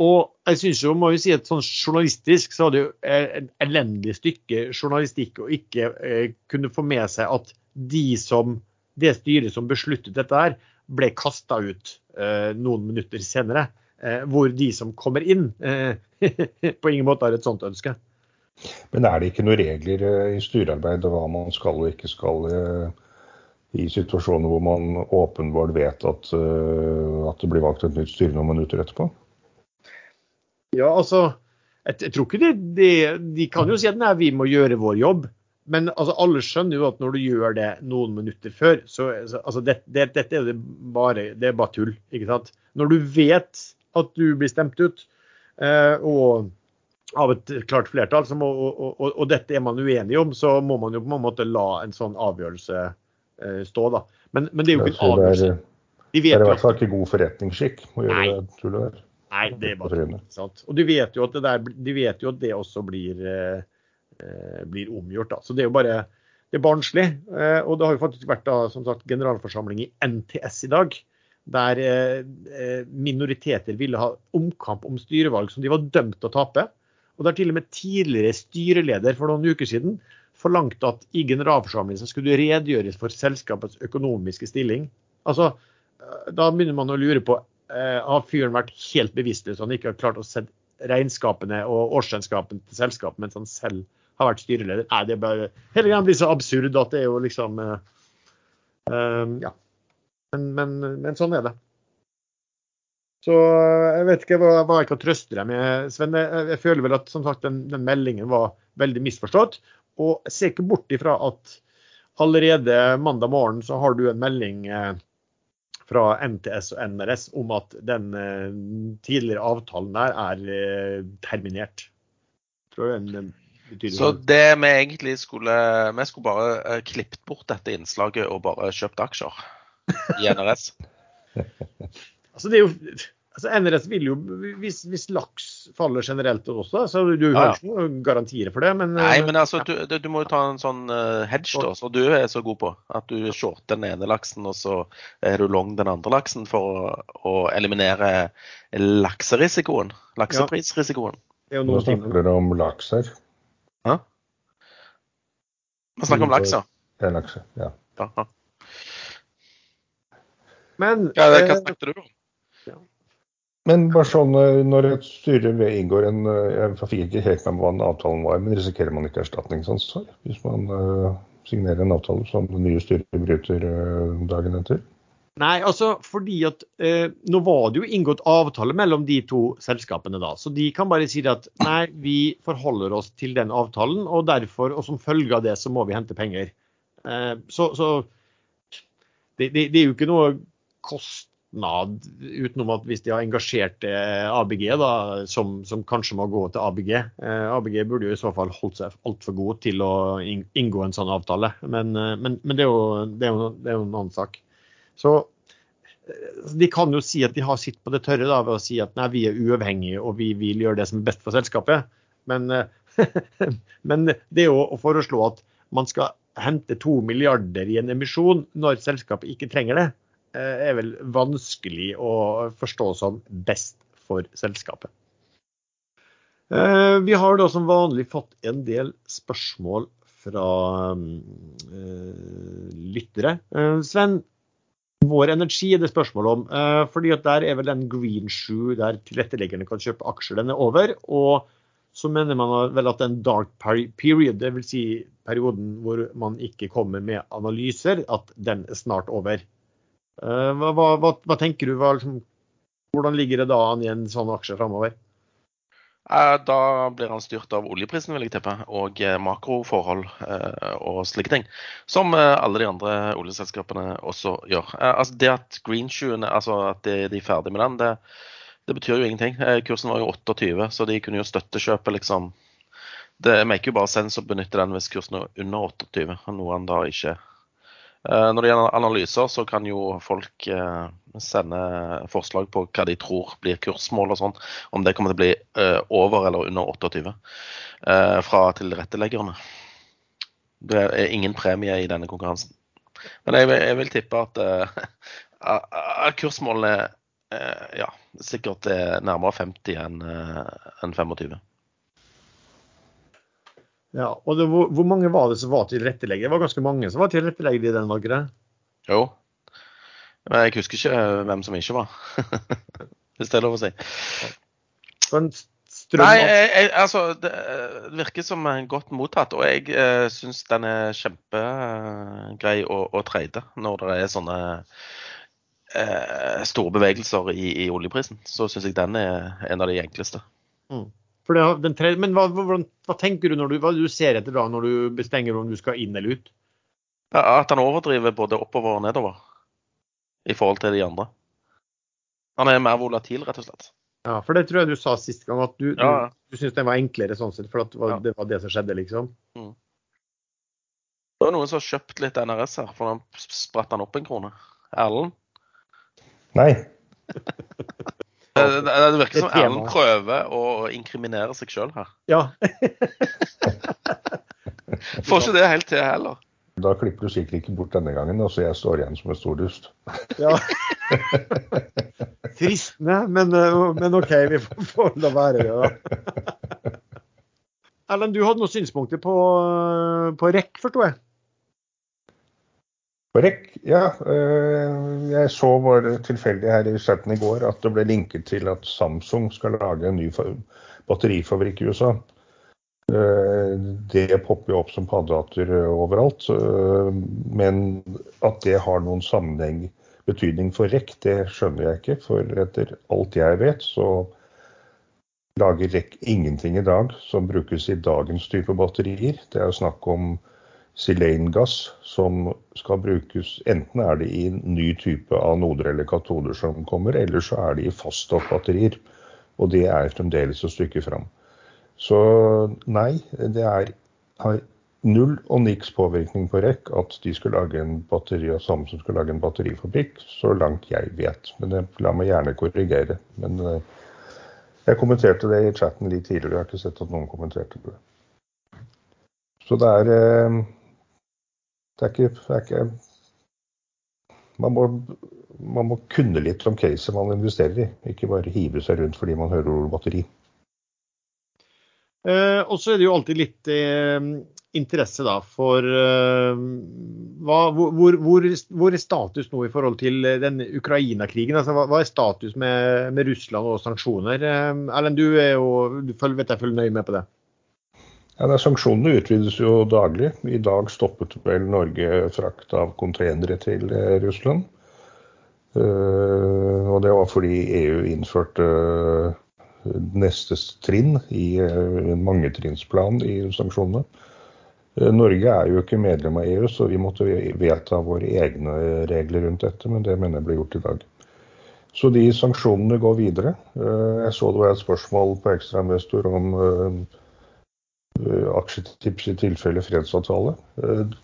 Og jeg synes jo, må jo si at sånn journalistisk så er det jo et elendig stykke journalistikk å ikke eh, kunne få med seg at de som, det styret som besluttet dette her, ble kasta ut eh, noen minutter senere. Eh, hvor de som kommer inn, eh, på ingen måte har et sånt ønske. Men er det ikke noen regler eh, i styrearbeid hva man skal og ikke skal eh, i situasjoner hvor man åpenbart vet at, eh, at, det blir valgt et nytt styre noen minutter etterpå? Ja, altså jeg, jeg tror ikke det, det, De kan jo si at nei, vi må gjøre vår jobb. Men altså, alle skjønner jo at når du gjør det noen minutter før, så altså, det, det, dette er jo bare, det er bare tull. ikke sant? Når du vet at du blir stemt ut, eh, og av et klart flertall, må, og, og, og, dette er man uenig om, så må man jo på en måte la en sånn avgjørelse eh, stå. da. Men, men, det er jo ikke en avgjørelse. De det er i hvert fall ikke god forretningsskikk å gjøre Nei. det tullet der. Nei, det er bare sant? Og de vet jo at det, der, de vet jo at det også blir, eh, blir omgjort. da. Så det er jo bare det er barnslig. Eh, og det har jo faktisk vært da, som sagt, generalforsamling i NTS i dag der eh, eh, minoriteter ville ha omkamp om styrevalg som de var dømt til å tape. Og der til og med tidligere styreleder for noen uker siden forlangte at i generalforsamlingen skulle det redegjøres for selskapets økonomiske stilling. Altså, eh, Da begynner man å lure på eh, har fyren vært helt bevisstløs han ikke har klart å se regnskapene og årsregnskapene til selskapet mens han selv har vært styreleder. Nei, det er bare, Hele greia blir så absurd at det er jo liksom eh, Ja. Men, men, men sånn er det. Så eh, jeg vet ikke hva, hva jeg kan trøste deg med, Sven. Jeg, jeg føler vel at som sagt, den, den, meldingen var veldig misforstått. Og jeg ser ikke bort ifra at allerede mandag morgen så har du en melding fra NTS og NRS om at den tidligere avtalen der er terminert. Tror jeg den, den så det vi egentlig skulle Vi skulle bare uh, klippet bort dette innslaget og bare kjøpt aksjer i NRS? Altså, det er jo altså NRS vil jo, hvis, hvis, laks faller generelt også, så du har ja, ja. ikke noen garantier for det. Men, Nei, men altså, du, du, må jo ta en sånn uh, hedge, da, som du er så god på. At du shorter den ene laksen, og så er du long den andre laksen for å, å eliminere lakserisikoen. Lakseprisrisikoen. Ja. Nå snakker dere om laks her. Ja? Man snakker om laks, ja. er laks, ja. Aha. Men ja, Hva eh, snakket du om? Men bare sånn, eh, når et styre inngår en eh, Jeg fikk ikke helt med meg hva den avtalen var, men risikerer man ikke erstatningsansvar hvis man uh, signerer en avtale som det nye styret bryter uh, dagen etter? Nei, altså fordi at eh, nå var det jo inngått avtale mellom de to selskapene da. Så de kan bare si at nei, vi forholder oss til den avtalen, og derfor, og som følge av det, så må vi hente penger. så, så det, det, det, er jo ikke noe kostnad utenom at hvis de har engasjert eh, ABG, da, som, som, kanskje må gå til ABG. Eh, ABG burde jo i så fall holdt seg altfor god til å inngå en sånn avtale. Men, eh, men, men det, er jo, det, er jo, det, er jo, en annen sak. Så de kan jo si at de har sitt på det tørre da, ved å si at nei, vi er uavhengige og vi vil gjøre det som er best for selskapet. Men, men det å foreslå at man skal hente to milliarder i en emisjon når selskapet ikke trenger det, Eh, er vel vanskelig å forstå som best for selskapet. Eh, vi har da som vanlig fått en del spørsmål fra eh, lyttere. Sven, vår energi er det spørsmål om. fordi at Der er vel den green shoe der tilretteleggerne kan kjøpe aksjer, den er over. Og så mener man vel at en dark period, dvs. Si perioden hvor man ikke kommer med analyser, at den er snart over. Eh, hva, hva, hva tenker du? Hva, liksom, hvordan ligger det da an i en sånn aksje framover? Eh, Da blir han styrt av oljeprisen, vil jeg tippe, og eh, makroforhold eh, og slike ting. Som alle de andre oljeselskapene også gjør. Altså Det at greenshoen, altså at de, er ferdig med den, det, det betyr jo ingenting. Kursen var jo 28, så de kunne jo støttekjøpe, liksom. Det maker jo bare sens å benytte den hvis kursen er under 28, noe han da ikke Når det gjelder analyser, så kan jo folk eh, sende forslag på hva de tror blir kursmål og sånn. Om det kommer til å bli eh, over eller under 28 eh, fra tilretteleggerne. Det er ingen premie i denne konkurransen. Men jeg, vil- jeg vil tippe at, uh, kursmålene uh, ja, sikkert er nærmere 50 enn uh, enn 25. Ja, og det, hvor, hvor mange var det som var tilrettelegger? Det var ganske mange som var tilrettelegger i den, var ikke det? Jo. Men jeg husker ikke hvem som ikke var. Hvis det er lov å si. Men strøm Nei, jeg, jeg, altså, det eh, virker som en godt mottatt, og jeg eh, syns den er kjempegrei å, å trade når det er sånne eh, store bevegelser i, i oljeprisen. Så syns jeg den er en av de enkleste. For det, den tre, men hva, hva, hva tenker du når du, hva du ser etter da når du bestenger om du skal inn eller ut? Ja, At han overdriver både oppover og nedover i forhold til de andre. Han er mer volatil, rett og slett. Ja, for det tror jeg du sa sist gang, at du, Ja, du, du syns den var enklere sånn sett, for at det var, Ja. det var det som skjedde, liksom. Det var noen som har kjøpt litt NRS her, for da spratt han opp en krone. Erlend? Nei. Det, det, det virker som er. Erlend prøver å inkriminere seg sjøl her. Ja. Får ikke det helt til heller. Da klipper du sikkert ikke bort denne gangen, og så jeg står igjen som en stor dust. ja. Fristende, men, eh, men OK, vi får, får la være det, da. Erlend, du hadde noen synspunkter på, på REC, forsto jeg? REC, ja. øh, Jeg så bare tilfeldig her i chatten i går at det ble linket til at Samsung skal lage en ny batterifabrikk i USA. Øh, Det popper jo opp som paddehatter overalt. øh, Men at det har noen sammenheng, betydning for REC, det skjønner jeg ikke. For etter alt jeg vet, så lager REC ingenting i dag som brukes i dagens type batterier. Det er jo snakk om silengass som skal brukes Enten er det i ny type anoder eller katoder som kommer, eller så er det i faststoffbatterier. Og det er fremdeles et stykke fram. Så nei, det er, har null og niks påvirkning på REC at de skulle lage en batteri og som skulle lage en batterifabrikk, så langt jeg vet. Men jeg, la meg gjerne korrigere. Men eh, jeg kommenterte det i chatten litt tidligere, jeg har ikke sett at noen kommenterte det. Så det er eh, Det er ikke, det er ikke man, må, man må kunne litt om caset man investerer i, ikke bare hive seg rundt fordi man hører ordet batteri. Eh, og så er det jo alltid litt eh, interesse da for eh, hva, hvor, hvor, hvor er status nå i forhold til den Ukraina-krigen? Altså, hva, hva er status med, med Russland og sanksjoner? Eh, Erlend, du er jo, du følger, vet jeg følger nøye med på det. Ja, er Sanksjonene utvides jo daglig. I dag stoppet vel Norge frakt av containere til eh, Russland. Uh, og det var fordi EU innførte eh, neste trinn i en mangetrinnsplan i sanksjonene. Norge er jo ikke medlem av EU, så vi måtte vedta våre egne regler rundt dette, men det mener jeg ble gjort i dag. Så de sanksjonene går videre. Jeg så det var et spørsmål på ekstrainvestor om aksjetips i tilfelle fredsavtale. Eh,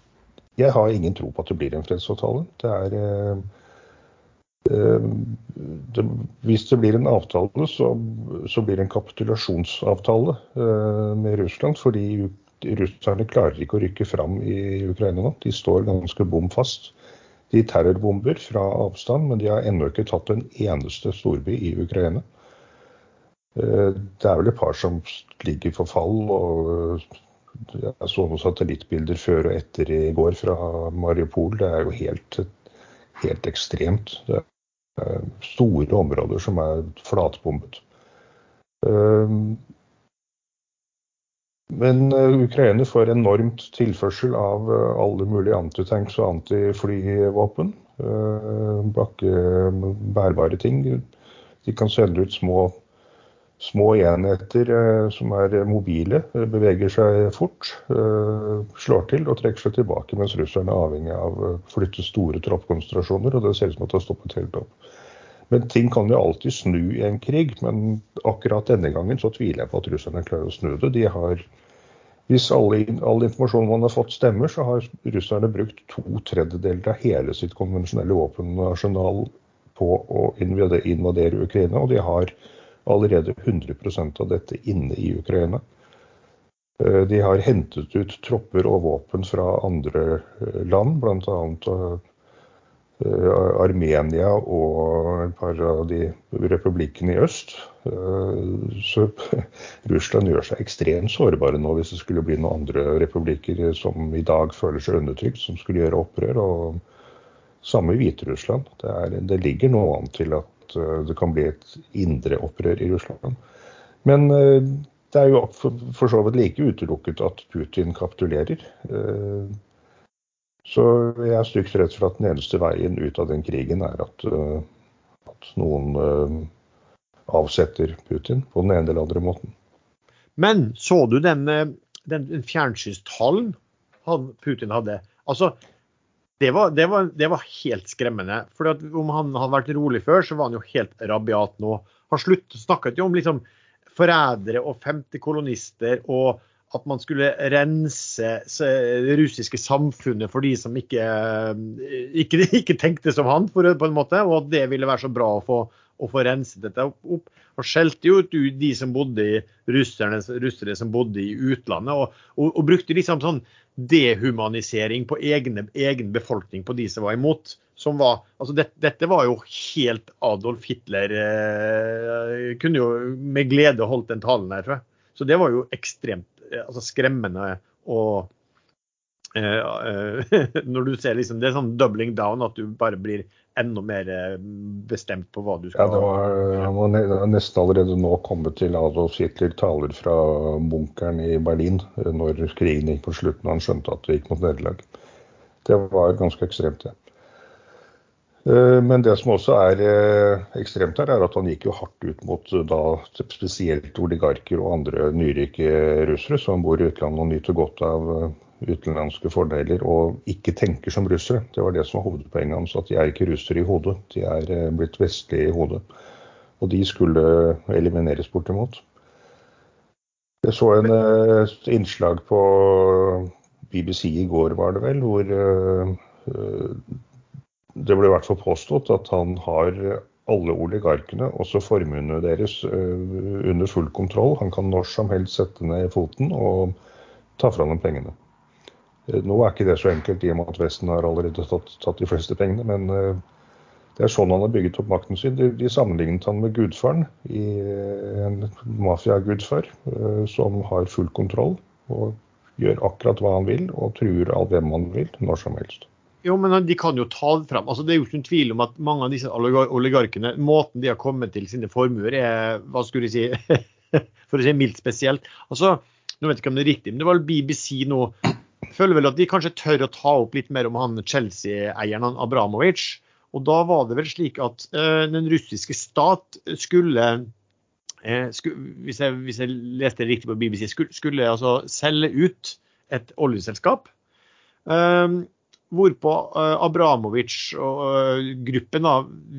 Jeg har ingen tro på at det blir en fredsavtale. Det er eh, eh, det, Hvis det blir en avtale, så, så blir det en kapitulasjonsavtale eh, med Russland. Fordi russerne klarer ikke å rykke fram i Ukraina nå. De står ganske bom fast. De terrorbomber fra avstand, men de har ennå ikke tatt en eneste storby i Ukraina. Eh, Det er vel et par som ligger for fall. og eh, Jeg så noen satellittbilder før og etter i går fra Mariupol. Det er jo helt, helt ekstremt. Det er store områder som er flatbombet. Eh, Men eh, Ukraina får enormt tilførsel av eh, alle mulige antitanks og antiflyvåpen. Bakke, bærbare ting. De kan sende ut små, små enheter som er mobile, beveger seg fort, slår til og trekker seg tilbake, mens russerne er avhengig av å flytte store troppkonsentrasjoner, og det ser ut som at det har stoppet helt opp. Men ting kan jo alltid snu i en krig, men akkurat denne gangen så tviler jeg på at russerne klarer å snu det. De har hvis alle, all informasjon man har fått stemmer, så har russerne brukt to tredjedeler av hele sitt konvensjonelle våpenarsenal på å invadere Ukraina, og de har allerede 100% av dette inne i Ukraina. Eh, de har hentet ut tropper og våpen fra andre eh, land, bl.a. Eh, Armenia og et par av de republikkene i øst. Så Russland gjør seg ekstremt sårbare nå hvis det skulle bli noen andre republikker som i dag føler seg undertrykt, som skulle gjøre opprør. og Samme i Hviterussland. Det, det ligger nå an til at eh, det kan bli et indre opprør i Russland. Men det er jo for så vidt like utelukket at Putin kapitulerer. Så jeg er stygt redd for at den eneste veien ut av den krigen er at, at noen avsetter Putin på den ene eller andre måten. Men så du den, eh, den, fjernsynstallen Putin hadde? Altså, det var, det, var, det var, helt skremmende. For Om han hadde vært rolig før, så var han jo helt rabiat nå. Han snakket jo om liksom forrædere og femte kolonister og at man skulle rense det russiske samfunnet for de som ikke, ikke, ikke tenkte som han, på en måte, og at det ville være så bra å få, å få renset dette opp. Og skjelte jo ut de som bodde i russerne, russere som bodde i utlandet, og, og, og brukte liksom sånn dehumanisering på egne, egen befolkning, på de som var imot. Som var, altså det, dette var jo helt Adolf Hitler eh, Kunne jo med glede holdt den talen her, tror jeg. Så det var jo ekstremt Eh, altså skremmende og eh, eh, når du ser liksom, Det er sånn doubling down, at du bare blir enda mer bestemt på hva du skal Ja, det var, Han har nesten allerede nå kommet til Adolf Hitler taler fra bunkeren i Berlin når krigen gikk på slutten og han skjønte at det gikk mot nederlag. Det var ganske ekstremt, det. Ja. Eh, men det som også er eh, ekstremt her, er at han gikk jo hardt ut mot eh, da, spesielt oligarker og andre nyrike russere som bor i utlandet og nyter godt av utenlandske fordeler og ikke tenker som russere. Det var det som var hovedpoenget hans, at de er ikke russere i hodet, de er blitt vestlige i hodet. Og de skulle elimineres bortimot. Jeg så en innslag på BBC i går, var det vel, hvor det ble i hvert fall påstått at han har alle oligarkene, også formuene deres, eh, under full kontroll. Han kan når som helst sette ned foten og ta fra dem pengene. Eh, nå er ikke det så enkelt i og med at Vesten har allerede tatt, tatt de fleste pengene, men eh, det er sånn han har bygget opp makten sin. De, de sammenlignet han med gudfaren, i en mafiagudfar som har full kontroll og gjør akkurat hva han vil og truer av hvem han vil, når som helst. Jo, men de kan jo ta det fram. Altså, det er jo ikke noen tvil om at mange av disse oligarkene, måten de har kommet til sine formuer, er hva skulle jeg si, for å si mildt spesielt. Altså, nå vet jeg ikke om det er riktig, men det var BBC nå føler vel at de kanskje tør å ta opp litt mer om han Chelsea-eieren Abramovic. Og da var det vel slik at uh, den russiske stat skulle, uh, skulle hvis, jeg, hvis, jeg, leste riktig på BBC, skulle, skulle altså selge ut et oljeselskap. Um, Hvorpå eh, Abramovic og eh, gruppen da,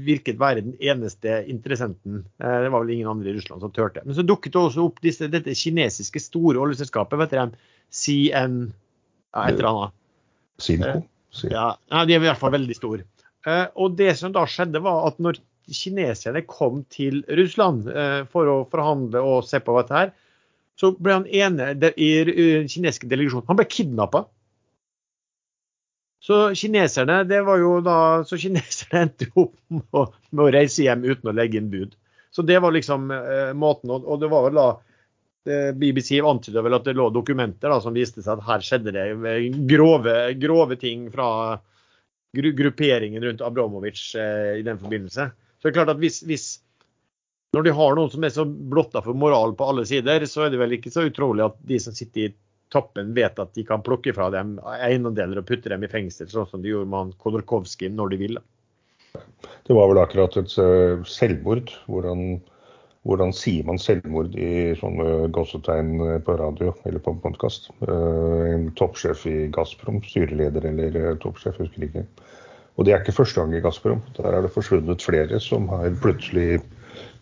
virket være den eneste interessenten. Eh, det var vel ingen andre i Russland som turte. Men så dukket det også opp disse, dette kinesiske store oljeselskapet. vet dere, CN ja, et eller annet. Sinco? Ja, de er i hvert fall veldig store. Og det som da skjedde, var at når kineserne kom til Russland for å forhandle og se på dette her, så ble han ene i den kinesiske delegasjonen han ble kidnappa. Så kineserne det var jo da, så kineserne endte opp med å, med å, reise hjem uten å legge inn bud. Så det var liksom eh, måten. Og, og, det var vel da eh, BBC antyda vel at det lå dokumenter da, som viste seg at her skjedde det grove, grove ting fra gru, grupperingen rundt Abramovic eh, i den forbindelse. Så det er klart at hvis, hvis når de har noen som er så blotta for moral på alle sider, så er det vel ikke så utrolig at de som sitter i toppen vet at de kan plukke fra dem eiendeler og putte dem i fengsel, sånn som de gjorde med Khodorkovskij når de ville. Det var vel akkurat et uh, hvor Hvordan, hvordan, sier man selvmord i sånne gåsetegn eh, på radio eller på podkast? Uh, en toppsjef i Gazprom, styreleder eller uh, toppsjef, husker ikke. Og det er ikke første gang i Gazprom. Der er det forsvunnet flere som har plutselig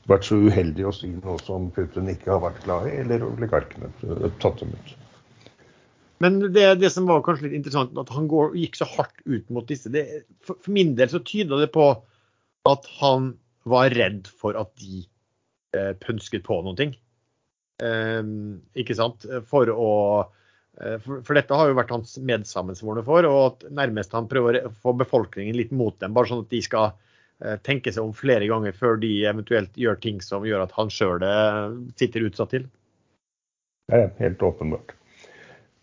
vært så uheldige å si noe som Putin ikke har vært glad i, eller oligarkene tatt dem ut. Men det, det, som var kanskje litt interessant, at han går, gikk så hardt ut mot disse. Det, for, for, min del så tyda det på at han var redd for at de eh, pønsket på noen Eh, ikke sant? For å eh, for, for, dette har jo vært hans medsammensvorne for, og at nærmest han prøver å få befolkningen litt mot dem. Bare sånn at de skal eh, tenke seg om flere ganger før de eventuelt gjør ting som gjør at han sjøl eh, sitter utsatt til. Ja, helt åpenbart.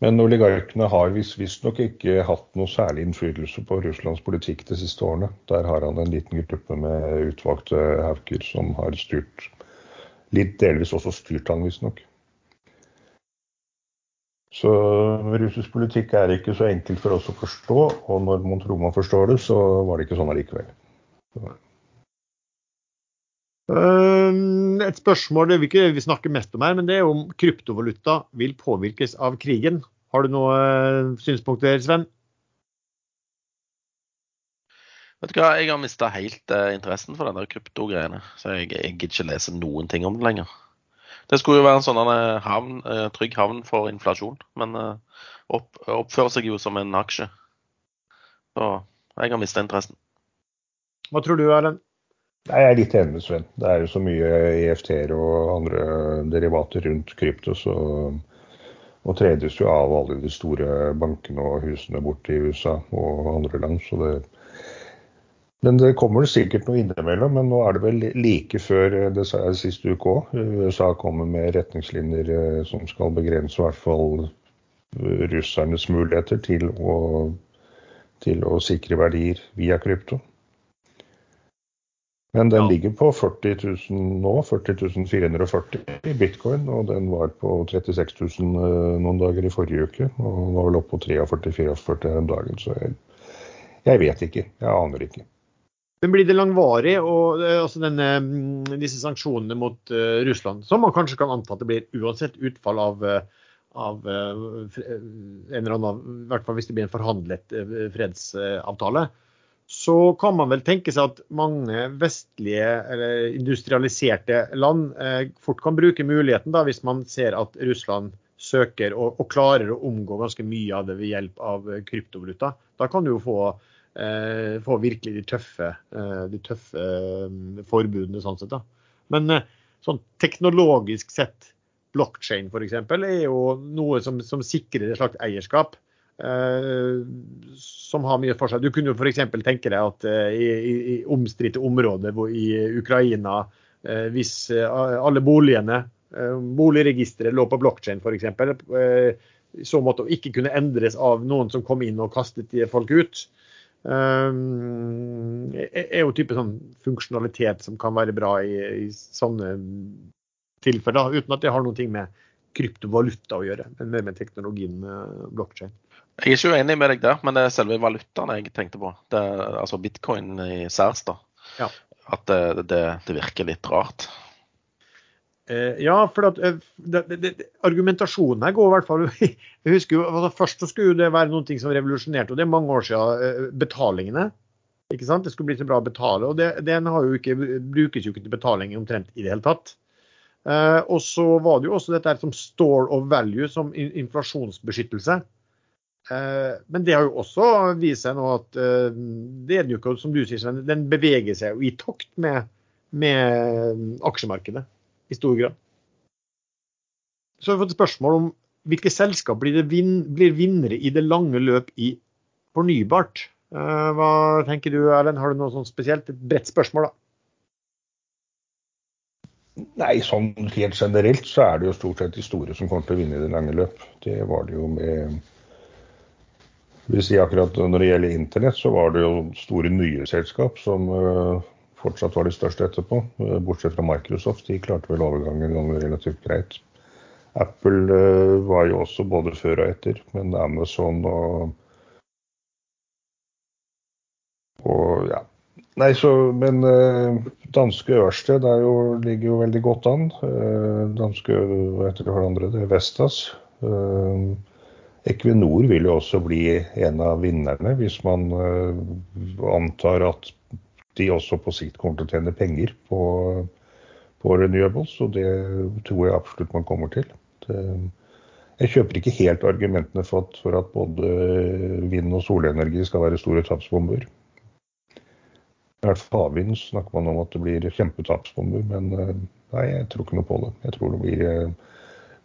Men oligarkene har visstnok ikke hatt noe særlig innflytelse på Russlands politikk de siste årene. Der har han en liten gruppe med utvalgte hauker som har styrt Litt delvis også styrt han, visstnok. Så russisk politikk er ikke så enkelt for oss å forstå, og når man tror man forstår det, så var det ikke sånn allikevel. Et spørsmål det vil ikke vi snakker mest om her, men det er om kryptovaluta vil påvirkes av krigen. Har du noen synspunkter, Sven? Vet du hva, Jeg har mista helt uh, interessen for den kryptogreiene. Så jeg, jeg gidder ikke lese noen ting om det lenger. Det skulle jo være en sånn uh, havn, uh, trygg havn for inflasjon, men opp, oppfører seg jo som en aksje. Så jeg har mista interessen. Hva tror du, Erlend? Jeg er litt enig med Sven. Det er jo så mye EFT-er og andre derivater rundt krypto, så og tredes jo av alle de store bankene og husene borte i USA og andre land. så det men det kommer sikkert noe innimellom. Men nå er det vel like før det sa jeg sist uke òg. USA kommer med retningslinjer eh, som skal begrense i hvert fall russernes muligheter til å, til å sikre verdier via krypto. Men den ja. ligger på 40 000 nå, 40 440 i bitcoin. Og den var på 36 000 eh, noen dager i forrige uke. Og den var vel oppe på 43-44 om dagen. Så jeg, jeg, vet ikke. Jeg aner ikke. Men blir det langvarig, og eh, altså denne, mm, disse sanksjonene mot uh, Russland, som man kanskje kan anta at det blir uansett utfall av, av uh, en eller annen, i hvert fall hvis det blir en forhandlet fredsavtale, så kan man vel tenke seg at mange vestlige eller industrialiserte land eh, fort kan bruke muligheten, da, hvis man ser at Russland søker og, og, klarer å omgå ganske mye av det ved hjelp av kryptovaluta. Da kan du jo få, eh, få virkelig de tøffe, eh, de tøffe eh, forbudene sånn sett. da. Men eh, sånn teknologisk sett, blokkjede f.eks., er jo noe som, som sikrer et slags eierskap. Eh, som har mye for seg. Du kunne jo f.eks. tenke deg at eh, i, i, omstridte områder i Ukraina, eh, hvis alle boligene, boligregisteret lå på blokkjede f.eks., i så måte ikke kunne endres av noen som kom inn og kastet folk ut, er jo type sånn funksjonalitet som kan være bra i, i sånne tilfeller, uten at det har noe med kryptovaluta å gjøre, men mer med teknologien blokkjede. Jeg er ikke uenig med deg der, men det er selve valutaen jeg tenkte på. Det er, altså bitcoin i særs, da. Ja. At det, det, det, virker litt rart. Eh, ja, for at, det, det, argumentasjonen her går i hvert fall Jeg husker jo, altså Først så skulle det være noe som revolusjonerte, og det er mange år siden. Eh, betalingene. ikke sant? Det skulle bli så bra å betale. og det, Den jo ikke, brukes jo ikke til betaling omtrent i det hele tatt. Eh, og så var det jo også dette som store of value, som inflasjonsbeskyttelse. Eh, men det har jo også vist seg nå at eh, det er jo ikke som du sier, Sven, den beveger seg jo i takt med, med aksjemarkedet i stor grad. Så har vi fått et spørsmål om hvilke selskap blir, vin, blir vinnere i det lange løp i fornybart. Eh, hva tenker du, Erlend? Har du noe sånt spesielt? Et bredt spørsmål, da. Nei, sånn helt generelt så er det jo stort sett de store som kommer til å vinne i det lange løp. Det var det jo med vil si akkurat Når det gjelder internett, så var det jo store nye selskap som uh, fortsatt var de største etterpå. Uh, bortsett fra Microsoft. De klarte vel overgangen relativt greit. Apple eh, var jo også både før og etter, men Amazon og og ja. Nei, så, men eh, danske Ørsted jo, ligger jo veldig godt an. Eh, danske hva heter det for andre? Det er Vestas. Eh, Equinor vil jo også bli en av vinnerne, hvis man eh, antar at de også på sikt kommer til å tjene penger på, på renewables. Og det tror jeg absolutt man kommer til. Det, jeg kjøper ikke helt argumentene for at, for at både vind- og solenergi skal være store tapsbomber. I hvert fall havvind snakker man om at det blir kjempetapsbomber, men eh, nei, jeg tror ikke noe på det. Jeg tror det blir eh,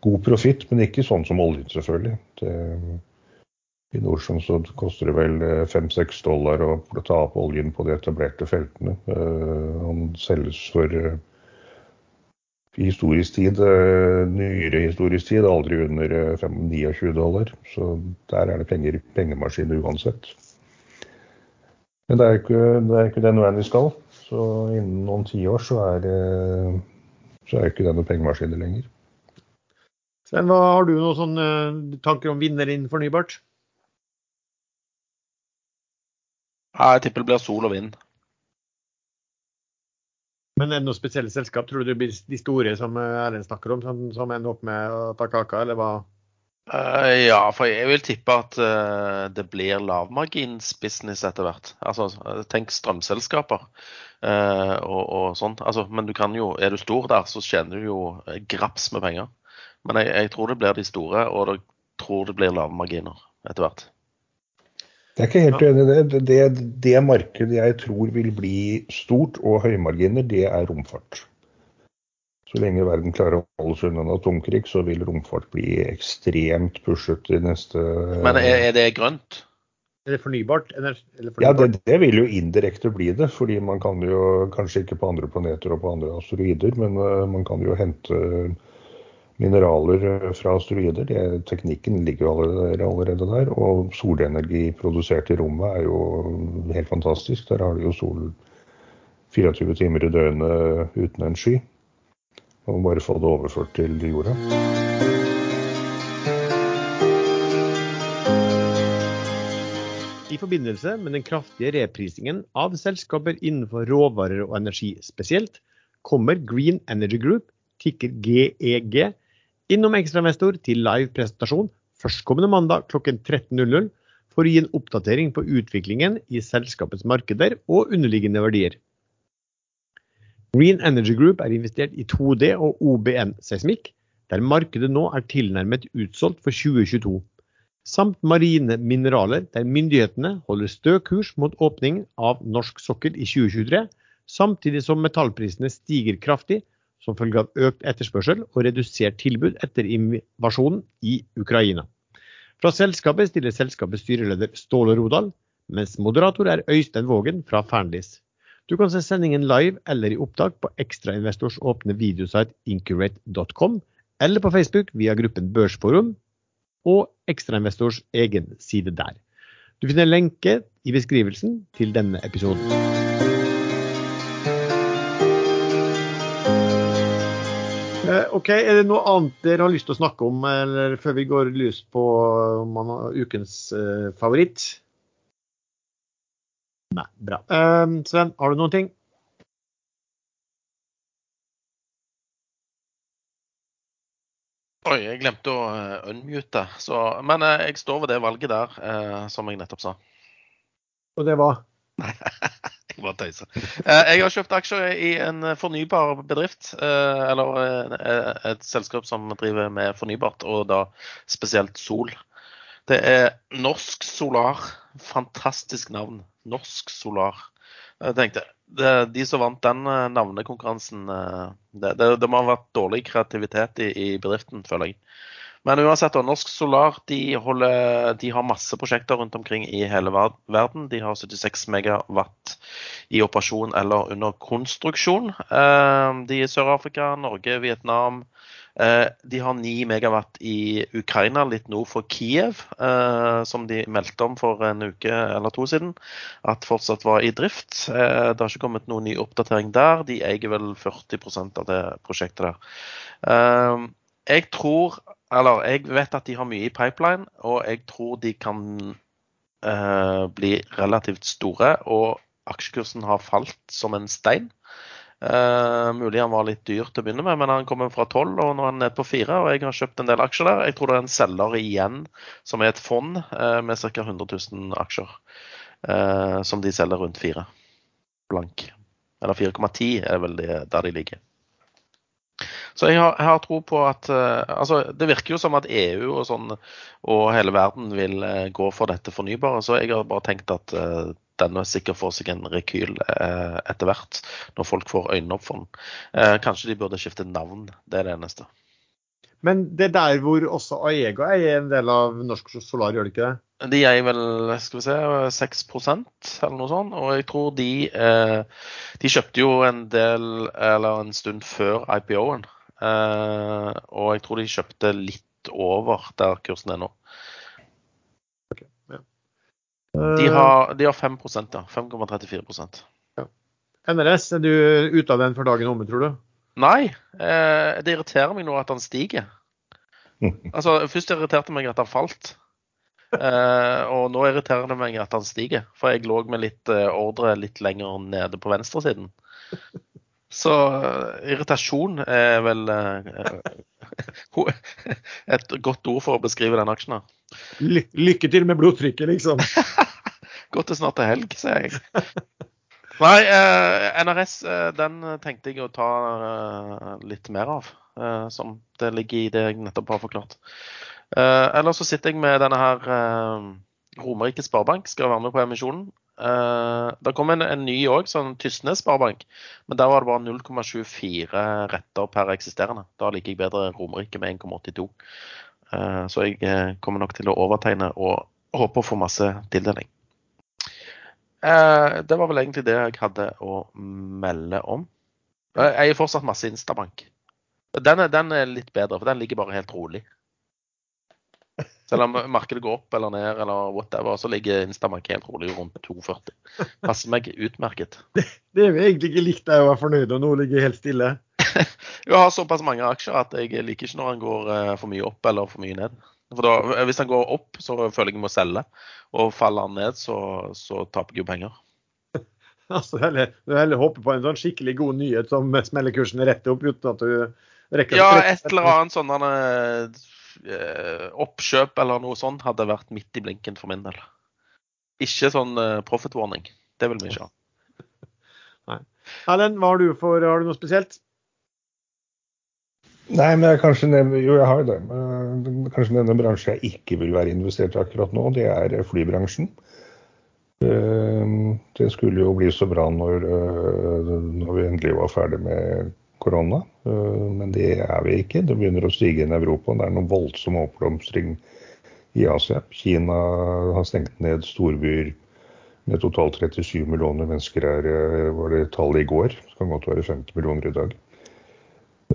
god profitt, men ikke sånn som oljen, selvfølgelig. Det, I Nordsjøen så koster det vel eh, fem-seks dollar å ta opp oljen på de etablerte feltene. Han selges for historisk tid, nyere historisk tid, aldri under 29 dollar. Så der er det penger, pengemaskiner uansett. Men det er jo ikke, ikke den veien vi skal. Så innen noen tiår så er det så er ikke det noen pengemaskiner lenger. Sven, har du noen tanker om vinner innen fornybart? Ja, jeg tipper det blir sol og vind. Men er det noen spesielle selskap? Tror du det blir de store som Erlend snakker om, som, som ender opp med å ta kaka, eller hva? Uh, ja, for jeg vil tippe at uh, det blir lavmarginsbusiness etter hvert. Altså, tenk strømselskaper uh, og, og sånn. Altså, men du kan jo, er du stor der, så tjener du jo graps med penger. Men jeg, jeg tror det blir de store, og jeg tror det blir lavmarginer etter hvert. Jeg er ikke helt ja. enig i det. det. Det markedet jeg tror vil bli stort og høymarginer, det er romfart. Så lenge verden klarer å holde seg unna en atomkrig, så vil romfart bli ekstremt pushet i neste Men er, er det grønt? Er det fornybart? Eller fornybart? Ja, det, det, vil jo indirekte bli det. fordi man kan jo, kanskje ikke på andre planeter og på andre asteroider, men uh, man kan jo hente mineraler eh, fra asteroider. Det, teknikken ligger allerede, allerede, der. Og solenergi produsert i rommet er jo helt fantastisk. Der har du jo sol 24 timer i døgnet uten en sky. Og bare få det overført til jorda. I forbindelse med den kraftige reprisingen av selskaper innenfor råvarer og energi spesielt, kommer Green Energy Group, tikker GEG, innom ekstrainvestor til live presentasjon førstkommende mandag klokken 13.00 for å gi en oppdatering på utviklingen i selskapets markeder og underliggende verdier. Green Energy Group er investert i 2D og OBN-seismikk, der markedet nå er tilnærmet utsolgt for 2022. Samt marine mineraler, der myndighetene holder stø kurs mot åpning av norsk sokkel i 2023, samtidig som metallprisene stiger kraftig som følge av økt etterspørsel og redusert tilbud etter invasjonen i Ukraina. Fra selskapet stiller selskapets styreleder Ståle Rodal, mens moderator er Øystein Vågen fra Fernlis. Du kan se sendingen live eller i opptak på ekstrainvestors åpne videosite incurate.com, eller på Facebook via gruppen Børsforum og ekstrainvestors egen side der. Du finner lenke i beskrivelsen til denne episoden. Ok, Er det noe annet dere har lyst til å snakke om eller før vi går løs på ukens uh, favoritt? Nei, bra. Uh, Sven, har du noen ting? Oi, jeg glemte å uh, unmute. Så, men uh, jeg står ved det valget der, som jeg nettopp sa. Og det var? Jeg bare tøyser. jeg har kjøpt aksjer i en fornybar bedrift. eller et selskap som driver med fornybart, og da spesielt sol. Det er Norsk Solar. Fantastisk navn. Norsk Solar. Jeg tenkte, De som vant den eh, navnekonkurransen eh, det, det, det, må ha vært dårlig kreativitet i, i bedriften, føler jeg. Men uansett, Norsk Solar de, holder, de, har masse prosjekter rundt omkring i hele verden. De har 76 megawatt i operasjon eller under konstruksjon. Eh, de i Sør-Afrika, Norge, Vietnam, Eh, de har 9 megawatt i Ukraina, litt nord for Kiev, eh, som de meldte om for en uke eller to siden, at fortsatt var i drift. Det har ikke kommet noen ny oppdatering der. De eier vel 40% av det prosjektet der. jeg tror Eller jeg vet at de har mye i pipeline, og jeg tror de kan eh, bli relativt store. Og aksjekursen har falt som en stein. Eh, mulig han var litt dyr til å begynne med, men han kommer fra 12 og nå er han nede på 4. Og jeg har kjøpt en del aksjer der. Jeg tror det er en selger igjen som er et fond eh, med ca. 100 000 aksjer. Eh, som de selger rundt 4 blank. Eller 4,10 er vel det der de ligger. Så jeg har, jeg har, tro på at uh, altså, Det virker jo som at EU og, sånn, og hele verden vil uh, gå for dette fornybare. Så jeg har bare tenkt at uh, denne sikkert får seg en rekyl etter hvert, når folk får øynene opp for den. kanskje de burde skifte navn. Det er det eneste. Men det er der hvor også Aego er en del av Norsk Solar, gjør det ikke det? De eier vel skal vi se, 6% eller noe sånt. Og jeg tror de eh, De kjøpte jo en del, eller en stund før IPO-en. Eh, og jeg tror de kjøpte litt over der kursen er nå. Okay, ja. de, har, de har 5 ja. 5,34 ja. NRS, er du ute av den for dagen omme, tror du? Nei. Eh, det irriterer meg nå at han stiger. Altså, Først irriterte meg at han falt. Uh, og nå irriterer det meg at han stiger, for jeg lå med litt uh, ordre litt lenger nede på venstresiden. Så uh, irritasjon er vel et godt ord for å beskrive den aksjen. Ly lykke til med blodtrykket, liksom. Godt det snart er helg, sier jeg. Nei, NRS den tenkte jeg å ta litt mer av, som det ligger i det jeg nettopp har forklart. Eh, eller så sitter jeg med denne her Romerike Sparebank, skal være med på emisjonen. Uh, det kom en, en ny òg, sånn Tysnes Sparebank. Men der var det bare 0,24 retter per eksisterende. Da liker jeg bedre Romerike med 1,82. Uh, så jeg kommer nok til å overtegne og håper å få masse tildeling. det var vel egentlig det jeg hadde å melde om. Jeg er fortsatt masse Instabank. Den er, den er litt bedre, for den ligger bare helt rolig. Selv om markedet går opp eller ned eller whatever, så ligger Instamark helt rolig rundt 2,40. Passer meg utmerket. Det, det jo egentlig ikke likt deg å være fornøyd, og nå ligger jeg helt stille. jeg har såpass mange aksjer at jeg liker ikke når han går eh, for mye opp eller for mye ned. For da, Hvis han går opp, så føler jeg jeg må selge. Og faller han ned, så, så taper jeg jo penger. altså, Du heller håper på en sånn skikkelig god nyhet som smeller kursen rett opp uten at du rekker Ja, et eller annet sånn eh, oppkjøp eller noe sånt hadde vært midt i blinken for min del. Ikke sånn eh, profit warning. Det vil vi ikke ha. Nei. Erlend, hva har du for Har du noe spesielt? Nei, men jeg kanskje nevner, jo, jeg har det. Kanskje denne bransjen jeg ikke vil være investert i akkurat nå, det er flybransjen. Eh, det skulle jo bli så bra når, eh, når vi endelig var ferdig med korona. Eh, men det er vi ikke. Det begynner å stige inn i Europa. Det er noen voldsom oppblomstring i Asia. Kina har stengt ned storbyer med totalt 37 millioner mennesker her, eh, var det tallet i går. Det kan godt være 50 millioner i dag.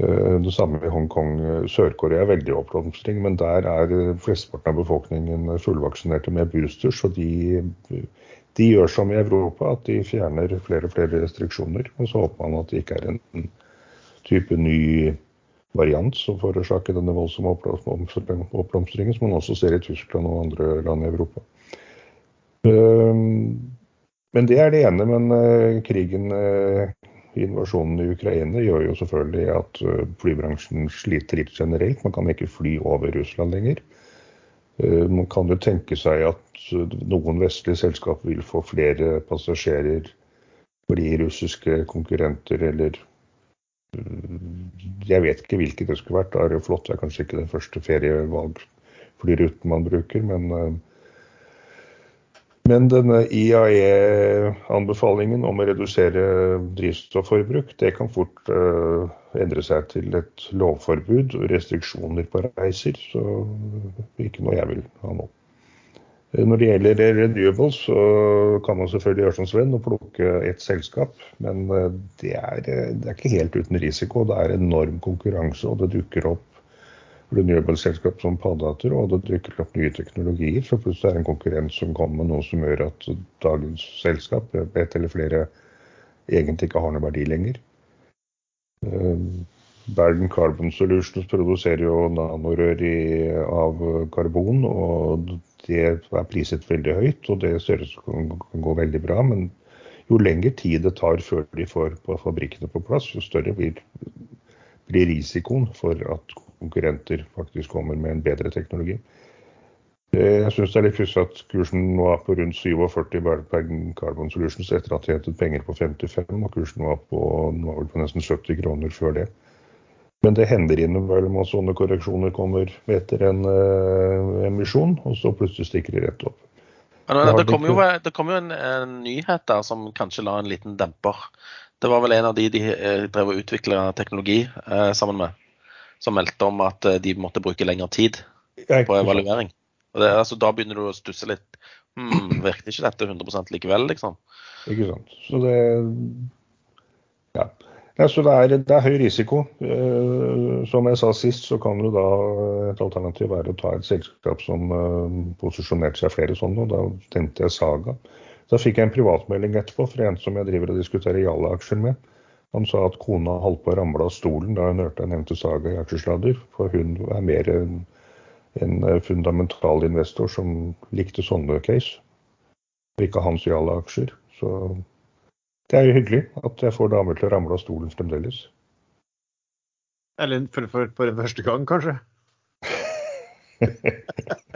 Eh, det samme i Hongkong. Sør-Korea er veldig oppblomstring, men der er flesteparten av befolkningen fullvaksinerte med boosters. Og de, de, gjør som i Europa, at de fjerner flere og flere restriksjoner. Og så håper man at det ikke er en type ny variant som forårsaker denne voldsomme oppblomstringen, som man også ser i Tyskland og andre land i Europa. Men det er det ene. Men eh, krigen, eh, invasjonen i Ukraina, gjør jo selvfølgelig at eh, flybransjen sliter litt generelt. Man kan ikke fly over Russland lenger. Man kan jo tenke seg at noen vestlige selskap vil få flere passasjerer fordi russiske konkurrenter eller jeg vet ikke hvilket det skulle vært. Det er kanskje ikke den første ferievalgflyruten man bruker, men eh, men denne IAE-anbefalingen om å redusere drivstofforbruk, det kan fort uh, endre seg til et lovforbud og restriksjoner på reiser. Så ikke noe jeg vil ha nå. Eh, når det gjelder renewables, så kan man selvfølgelig gjøre som Sven og plukke ett selskap. Men eh, det er, eh, det er, ikke helt uten risiko. Det er enorm konkurranse, og det dukker opp renewable-selskap som Padater, og det dukker opp nye teknologier. Så plutselig er det en konkurrent som kommer med noe som gjør at dagens selskap, ett eller flere, egentlig ikke har noe verdi lenger. Bergen Carbon Solutions produserer jo nanorør i, av karbon, og det er priset veldig høyt. Og det ser ut som kan gå veldig bra. Men jo lengre tid det tar før de får på fabrikkene på plass, jo større blir, blir risikoen for at konkurrenter faktisk kommer med en bedre teknologi. Jeg syns det er litt pussig at kursen nå er på rundt 47 Bergen Carbon Solutions etter at de hentet penger på 55, og kursen var på, var på nesten 70 kroner før det. Men det hender innimellom at sånne korreksjoner kommer etter en uh, emisjon, og så plutselig stikker de rett opp. Men, det, kom jo, det kom jo en, en, nyhet der som kanskje la en liten demper. Det var vel en av de de eh, drev og utvikla teknologi eh, sammen med, som meldte om at eh, de måtte bruke lengre tid på evaluering. Det, altså, Da begynner du å stusse litt. Hmm, virker ikke dette 100 likevel, liksom? Ikke sant. Så det Ja. Ja så det er, det er, høy risiko. Uh, som jeg sa sist, så kan jo da et alternativ være å ta et selskap som uh, posisjonerte seg flere sånne, og da tenkte jeg Saga. Da fikk jeg en privatmelding etterpå fra en som jeg driver og diskuterer Jalla-aksjer med. Han sa at kona holdt på å ramle av stolen da hun hørte jeg nevnte Saga i aksjesladder, for hun er mer en, en eh, fundamental investor som likte sånne case, og ikke hans Jalla-aksjer. Så det er jo hyggelig at jeg får damer til å ramle av stolen fremdeles. Eller for, for, for en første gang, kanskje?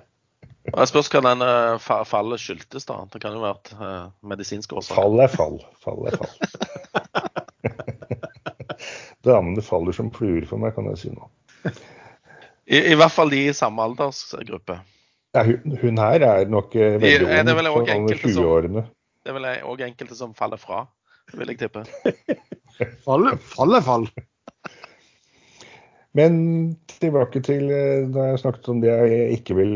Jeg spørs hva den uh, fallet skyldtes, da. Det kan jo være uh, medisinsk årsak. Fall er fall. Fall er fall. Damene faller som fluer for meg, kan jeg si nå. I, I, hvert fall de i samme aldersgruppe. Ja, hun, hun her er nok eh, veldig ung for alle 20-årene. Det er vel òg enkelte som faller fra, vil jeg tippe. Falle, fall er fall. Men tilbake til eh, da jeg snakket om det jeg ikke vil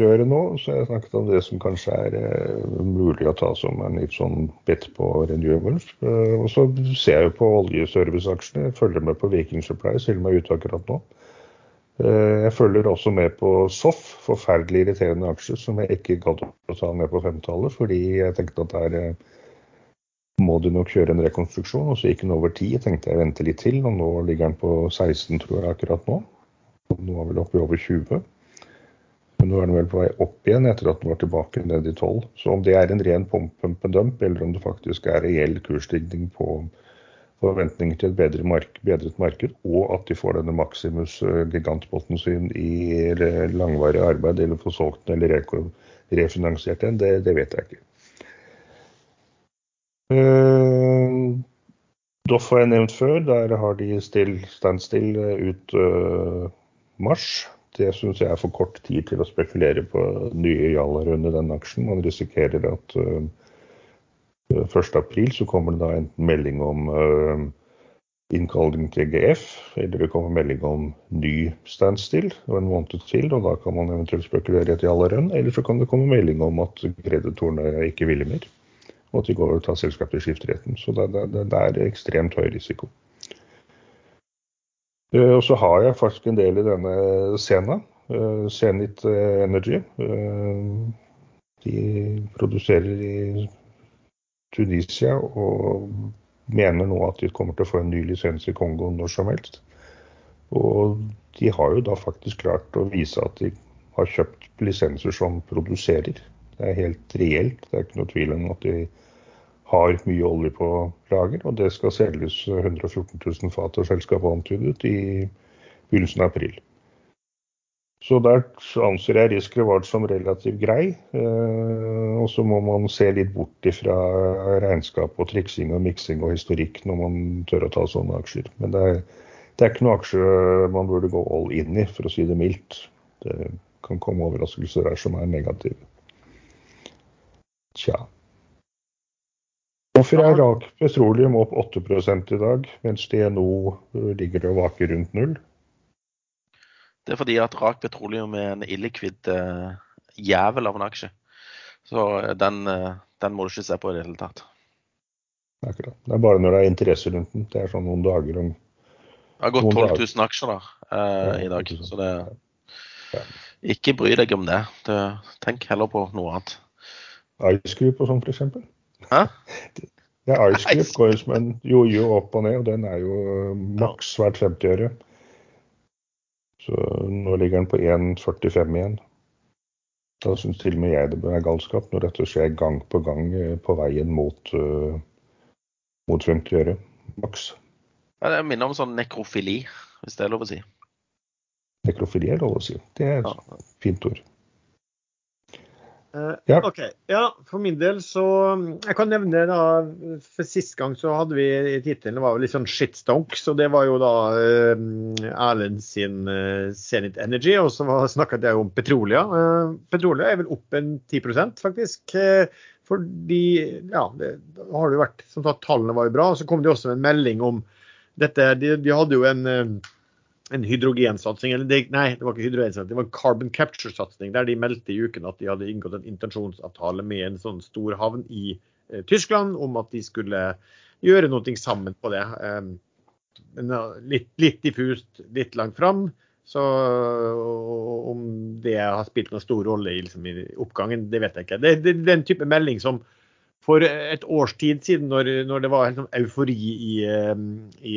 røre nå, så jeg snakket om det som kanskje er uh, mulig å ta som en litt sånn bet på renewables. Uh, og så ser jeg jo på oljeserviceaksjene, følger med på Viking Supply, selv om jeg er ute akkurat nå. Eh, jeg følger også med på SOF, forferdelig irriterende aksjer som jeg ikke gadd å ta med på femtallet, fordi jeg tenkte at det eh, må du nok kjøre en rekonstruksjon. Og så gikk den over 10, jeg tenkte jeg venter litt til, og nå ligger den på 16 tror jeg akkurat nå. Nå er vel oppe i over 20. Men nå er den vel på vei opp igjen etter at den var tilbake ned i 12. Så om det er en ren pump and dump, eller om det faktisk er reell kursstigning på forventninger til et bedre mark bedret marked, og at de får denne Maximus eh, sin i langvarig arbeid, eller få solgt den eller refinansiert den, det, det, vet jeg ikke. Uh, Doff har jeg nevnt før. Der har de still, standstill ut uh, mars. Det syns jeg er for kort tid til å spekulere på nye jaller under den aksjen. Man risikerer at uh, 1.4 så kommer det da enten melding om uh, innkalling til GF, eller det kommer melding om ny standstill og en måned til. og Da kan man eventuelt spekulere i et rønn, eller så kan det komme melding om at kreditorene ikke vil mer. Og at de går og tar selskapet i skifteretten. Så det, det, det, er ekstremt høy risiko. Uh, og så har jeg faktisk en del i denne Sena. Uh, Zenit Energy. de produserer i Tunisia og mener nå at de kommer til å få en ny lisens i Kongo når som helst. Og de har jo da faktisk klart å vise at de har kjøpt lisenser som produserer. Det er helt reelt. Det er ikke noe tvil om at de har mye olje på lager. Og det skal selges 114 000 fat, og selskapet antydet, i begynnelsen av april. Så der anser jeg risk reward som relativt grei. Eh, og så må man se litt bort fra regnskap og triksing og miksing og historikk når man tør å ta sånne aksjer. Men det er, det er ikke noe aksje man burde gå all in i, for å si det mildt. Det kan komme overraskelser her som er negative. Tja. Hvorfor er Rak Petroleum opp 8% i dag, mens DNO ligger og vaker rundt null? Det er fordi at Rak Petroleum er en illikvid uh, jævel av en aksje. Så eh, den, uh, den, må du ikke se på i det hele tatt. Akkurat. Det er bare når det er interesse rundt den. Det er sånn noen dager om Det har gått 12 000 aksjer da, uh, ja, i dag, så det Ikke bry deg om det. det. Tenk heller på noe annet. Ice Group og sånn, f.eks. Hæ? Ja, Ice group går jo som en jojo opp og ned, og den er jo eh, maks hvert 50 øre. Så nå ligger den på 1,45 igjen. Da syns til og med jeg det er galskap når dette skjer gang på gang eh, på veien mot, uh, mot 50 øre maks. Ja, det minner om sånn nekrofili, hvis det er lov å si. Nekrofili er lov å si. Det er et Ja. fint ord. Eh, Ja. OK. Ja, for min del så Jeg kan nevne da For sist gang så hadde vi tittelen var jo litt sånn shitstonk. Så det var jo da uh, Erlend sin uh, Zenit Energy. Og så var- snakket jeg om Petrolia. Uh, Petrolia er vel opp en 10 faktisk. Eh, fordi Ja, det har det jo vært Som sagt, tallene var jo bra. Og så kom det også en melding om dette. De, de hadde jo en eh, en hydrogensatsing, eller det, nei, det var ikke hydrogensatsing, det var en carbon capture-satsing, der de meldte i uken at de hadde inngått en intensjonsavtale med en sånn stor havn i eh, Tyskland om at de skulle gjøre noe sammen på det. Eh, litt, litt diffust, litt langt fram. Så om det har spilt noen stor rolle i, liksom, i oppgangen, det vet jeg ikke. Det, det er den type melding som for et års tid siden, når, når det var sånn eufori i, eh, i,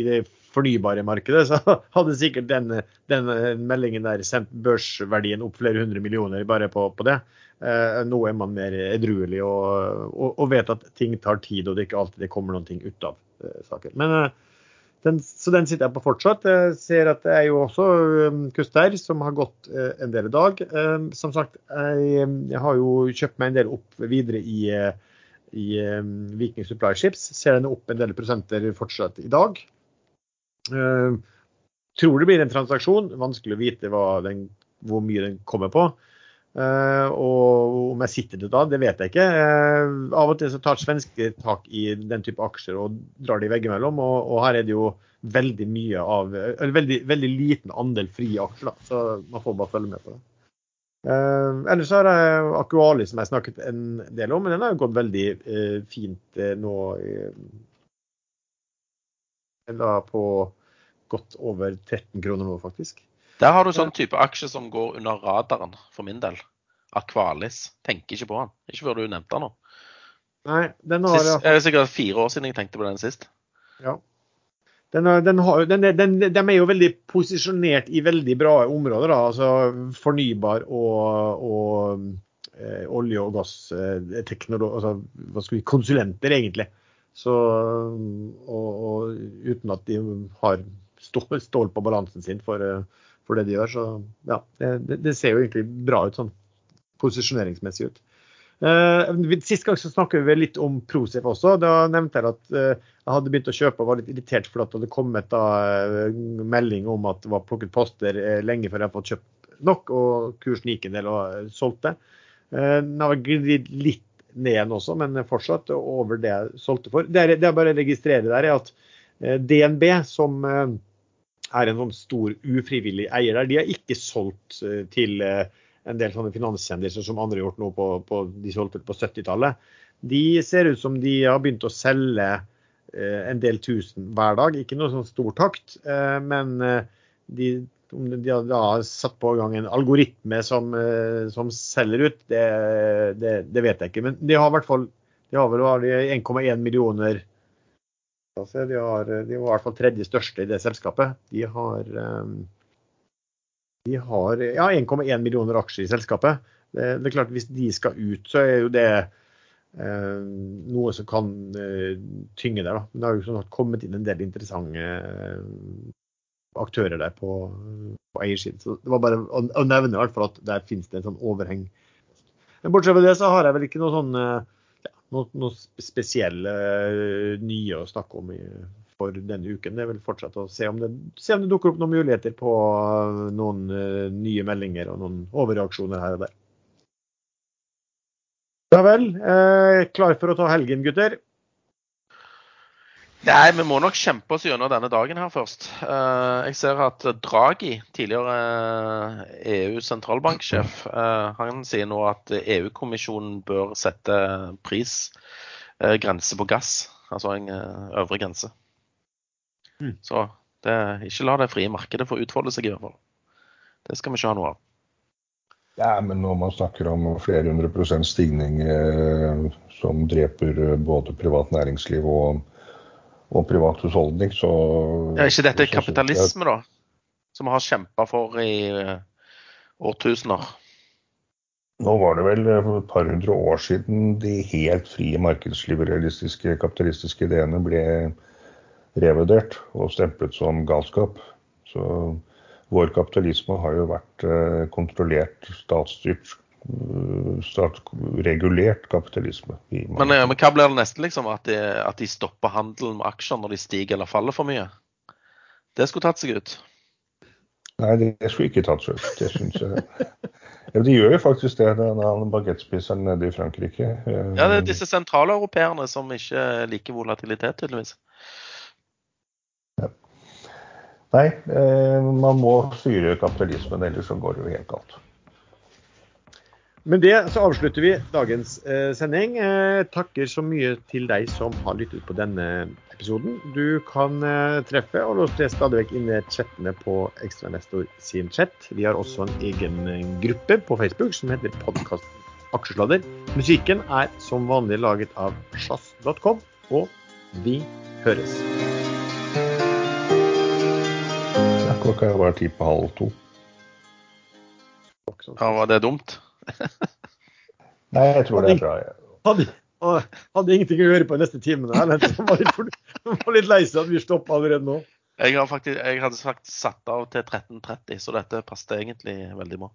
i det fornybare markedet, så hadde sikkert den, den meldingen der sendt børsverdien opp flere hundre millioner bare på, på det. Eh, nå er man mer edruelig og, og, og vet at ting tar tid, og det er ikke alltid det kommer noen ting ut av eh, saken. Men den, så den sitter jeg på fortsatt. Jeg ser at det er jo også um, Kuster som har gått en del i dag. Som sagt, jeg, jeg har jo kjøpt meg en del opp videre i, i eh, Viking Supply Ships. Ser den opp en del prosenter fortsatt i dag. Eh, tror det blir en transaksjon. Vanskelig å vite den, hvor mye den kommer på. Eh, og om jeg sitter det da, det vet jeg ikke. Eh, av og til så tar svensker tak i den type aksjer og drar de veggimellom. Og, og her er det jo veldig mye av Eller veldig, veldig liten andel frie aksjer, da. Så man får bare følge med på det. Eh, ellers så har jeg Akuali, som jeg snakket en del om, men den har gått veldig uh, fint uh, nå. Eller på godt over 13 kroner nå, faktisk. Der har du sånn type aksje som går under radaren, for min del. Aqualis. Tenker ikke på den. Ikke før du nevnte den nå. Nei, den har Sist, det er sikkert fire år siden jeg tenkte på den sist. Ja. Den, den, har, de er jo veldig posisjonert i veldig bra områder. Da. Altså fornybar og, og eh, olje- og gassteknologi altså, hva skal vi, Konsulenter, egentlig. Så, og, og uten at de har stål, stål på balansen sin for, eh, for det de gjør. Så ja, det- det ser jo egentlig bra ut sånn posisjoneringsmessig ut. Eh, sist gang så snakket vi litt om Prosef også. Da nevnte jeg at eh, jeg hadde begynt å kjøpe og var litt irritert for at det hadde kommet eh, melding om at det var plukket poster lenge før jeg hadde fått kjøpt nok, og kursen gikk en del og solgte. Den har glidd litt ned igjen også, men fortsatt over det jeg solgte for. Det, jeg bare registrerer der, er at DNB, som er en sånn stor ufrivillig eier der, de har ikke solgt til en del sånne finanskjendiser som andre har gjort nå på, på de solgte på 70-tallet. De ser ut som de har begynt å selge eh, en del tusen hver dag. Ikke noe sånn stor takt, eh, men eh, de, om de har satt på gang en algoritme som, eh, som selger ut, det, det, det vet jeg ikke. Men de har i hvert fall de har vel 1,1 millioner altså, de, var i hvert fall tredje største i det selskapet. De har eh, de har ja, 1,1 millioner aksjer i selskapet. Det, det er klart Hvis de skal ut, så er jo det eh, noe som kan eh, tynge der. Da. Men det har jo sånn kommet inn en del interessante eh, aktører der på, på eiersiden. Så det var bare å, å nevne i hvert fall at der finnes det en sånn overheng. Men bortsett fra det så har jeg vel ikke noe sånn eh, ja, noe, noe spesielle eh, nye å snakke om i, for denne uken. Det er vel fortsatt å se om det, se om det dukker opp noen muligheter på eh, noen eh, nye meldinger og noen overreaksjoner her og der. Ja vel. Eh, klar for å ta helgen, gutter? Nei, vi må nok kjempe oss gjennom denne dagen her først. Eh, Jeg ser at Draghi, tidligere EU-sentralbanksjef, han sier nå at EU-kommisjonen bør sette prisgrense på gass. Altså en øvre grense. Mm. Så det, ikke la det frie markedet få utfolde seg, i hvert fall. Det skal vi ikke ha noe av. Ja, men når man snakker om flere hundre prosent stigning eh, som dreper eh, både privat næringsliv og, og privat husholdning, så Ja, ikke dette så kapitalisme, da? Som vi har kjempa for i eh, årtusener. Nå var det vel eh, et par hundre år siden de helt frie markedsliberalistiske kapitalistiske ideene ble revurdert og stemplet som galskap. Så vår kapitalisme har jo vært eh, kontrollert, statsstyrt, eh, statsregulert kapitalisme. Men, eh, men hva blir det neste, liksom? At de, at de stopper handelen med aksjer når de stiger eller faller for mye? Det skulle tatt seg ut. Nei, det skulle ikke tatt seg ut. Det syns jeg. Ja, de gjør jo faktisk det, den bagettspiseren nede i Frankrike. Ja, det er disse sentraleuropeerne som ikke liker volatilitet, tydeligvis. Nei, eh, man må styre kapitalismen, ellers så går det jo helt galt. Med det så avslutter vi dagens eh, sending. Eh, takker så mye til deg som har lyttet på denne episoden. Du kan treffe og låse stadig vekk inne chattene på Ekstrainvestor sin chat. Vi har også en egen gruppe på Facebook som heter Podkast Aksjesladder. Musikken er som vanlig laget av sjazz.com, og vi høres. Klokka er bare ti på halv to. Ja, Var det dumt? Nei, jeg tror det er bra. Hadde, hadde ingenting å gjøre på de neste timene. Jeg var litt, var litt lei seg at vi stoppa allerede nå. Jeg, har faktisk, jeg hadde sagt satt av til 13.30, så dette passet egentlig veldig bra.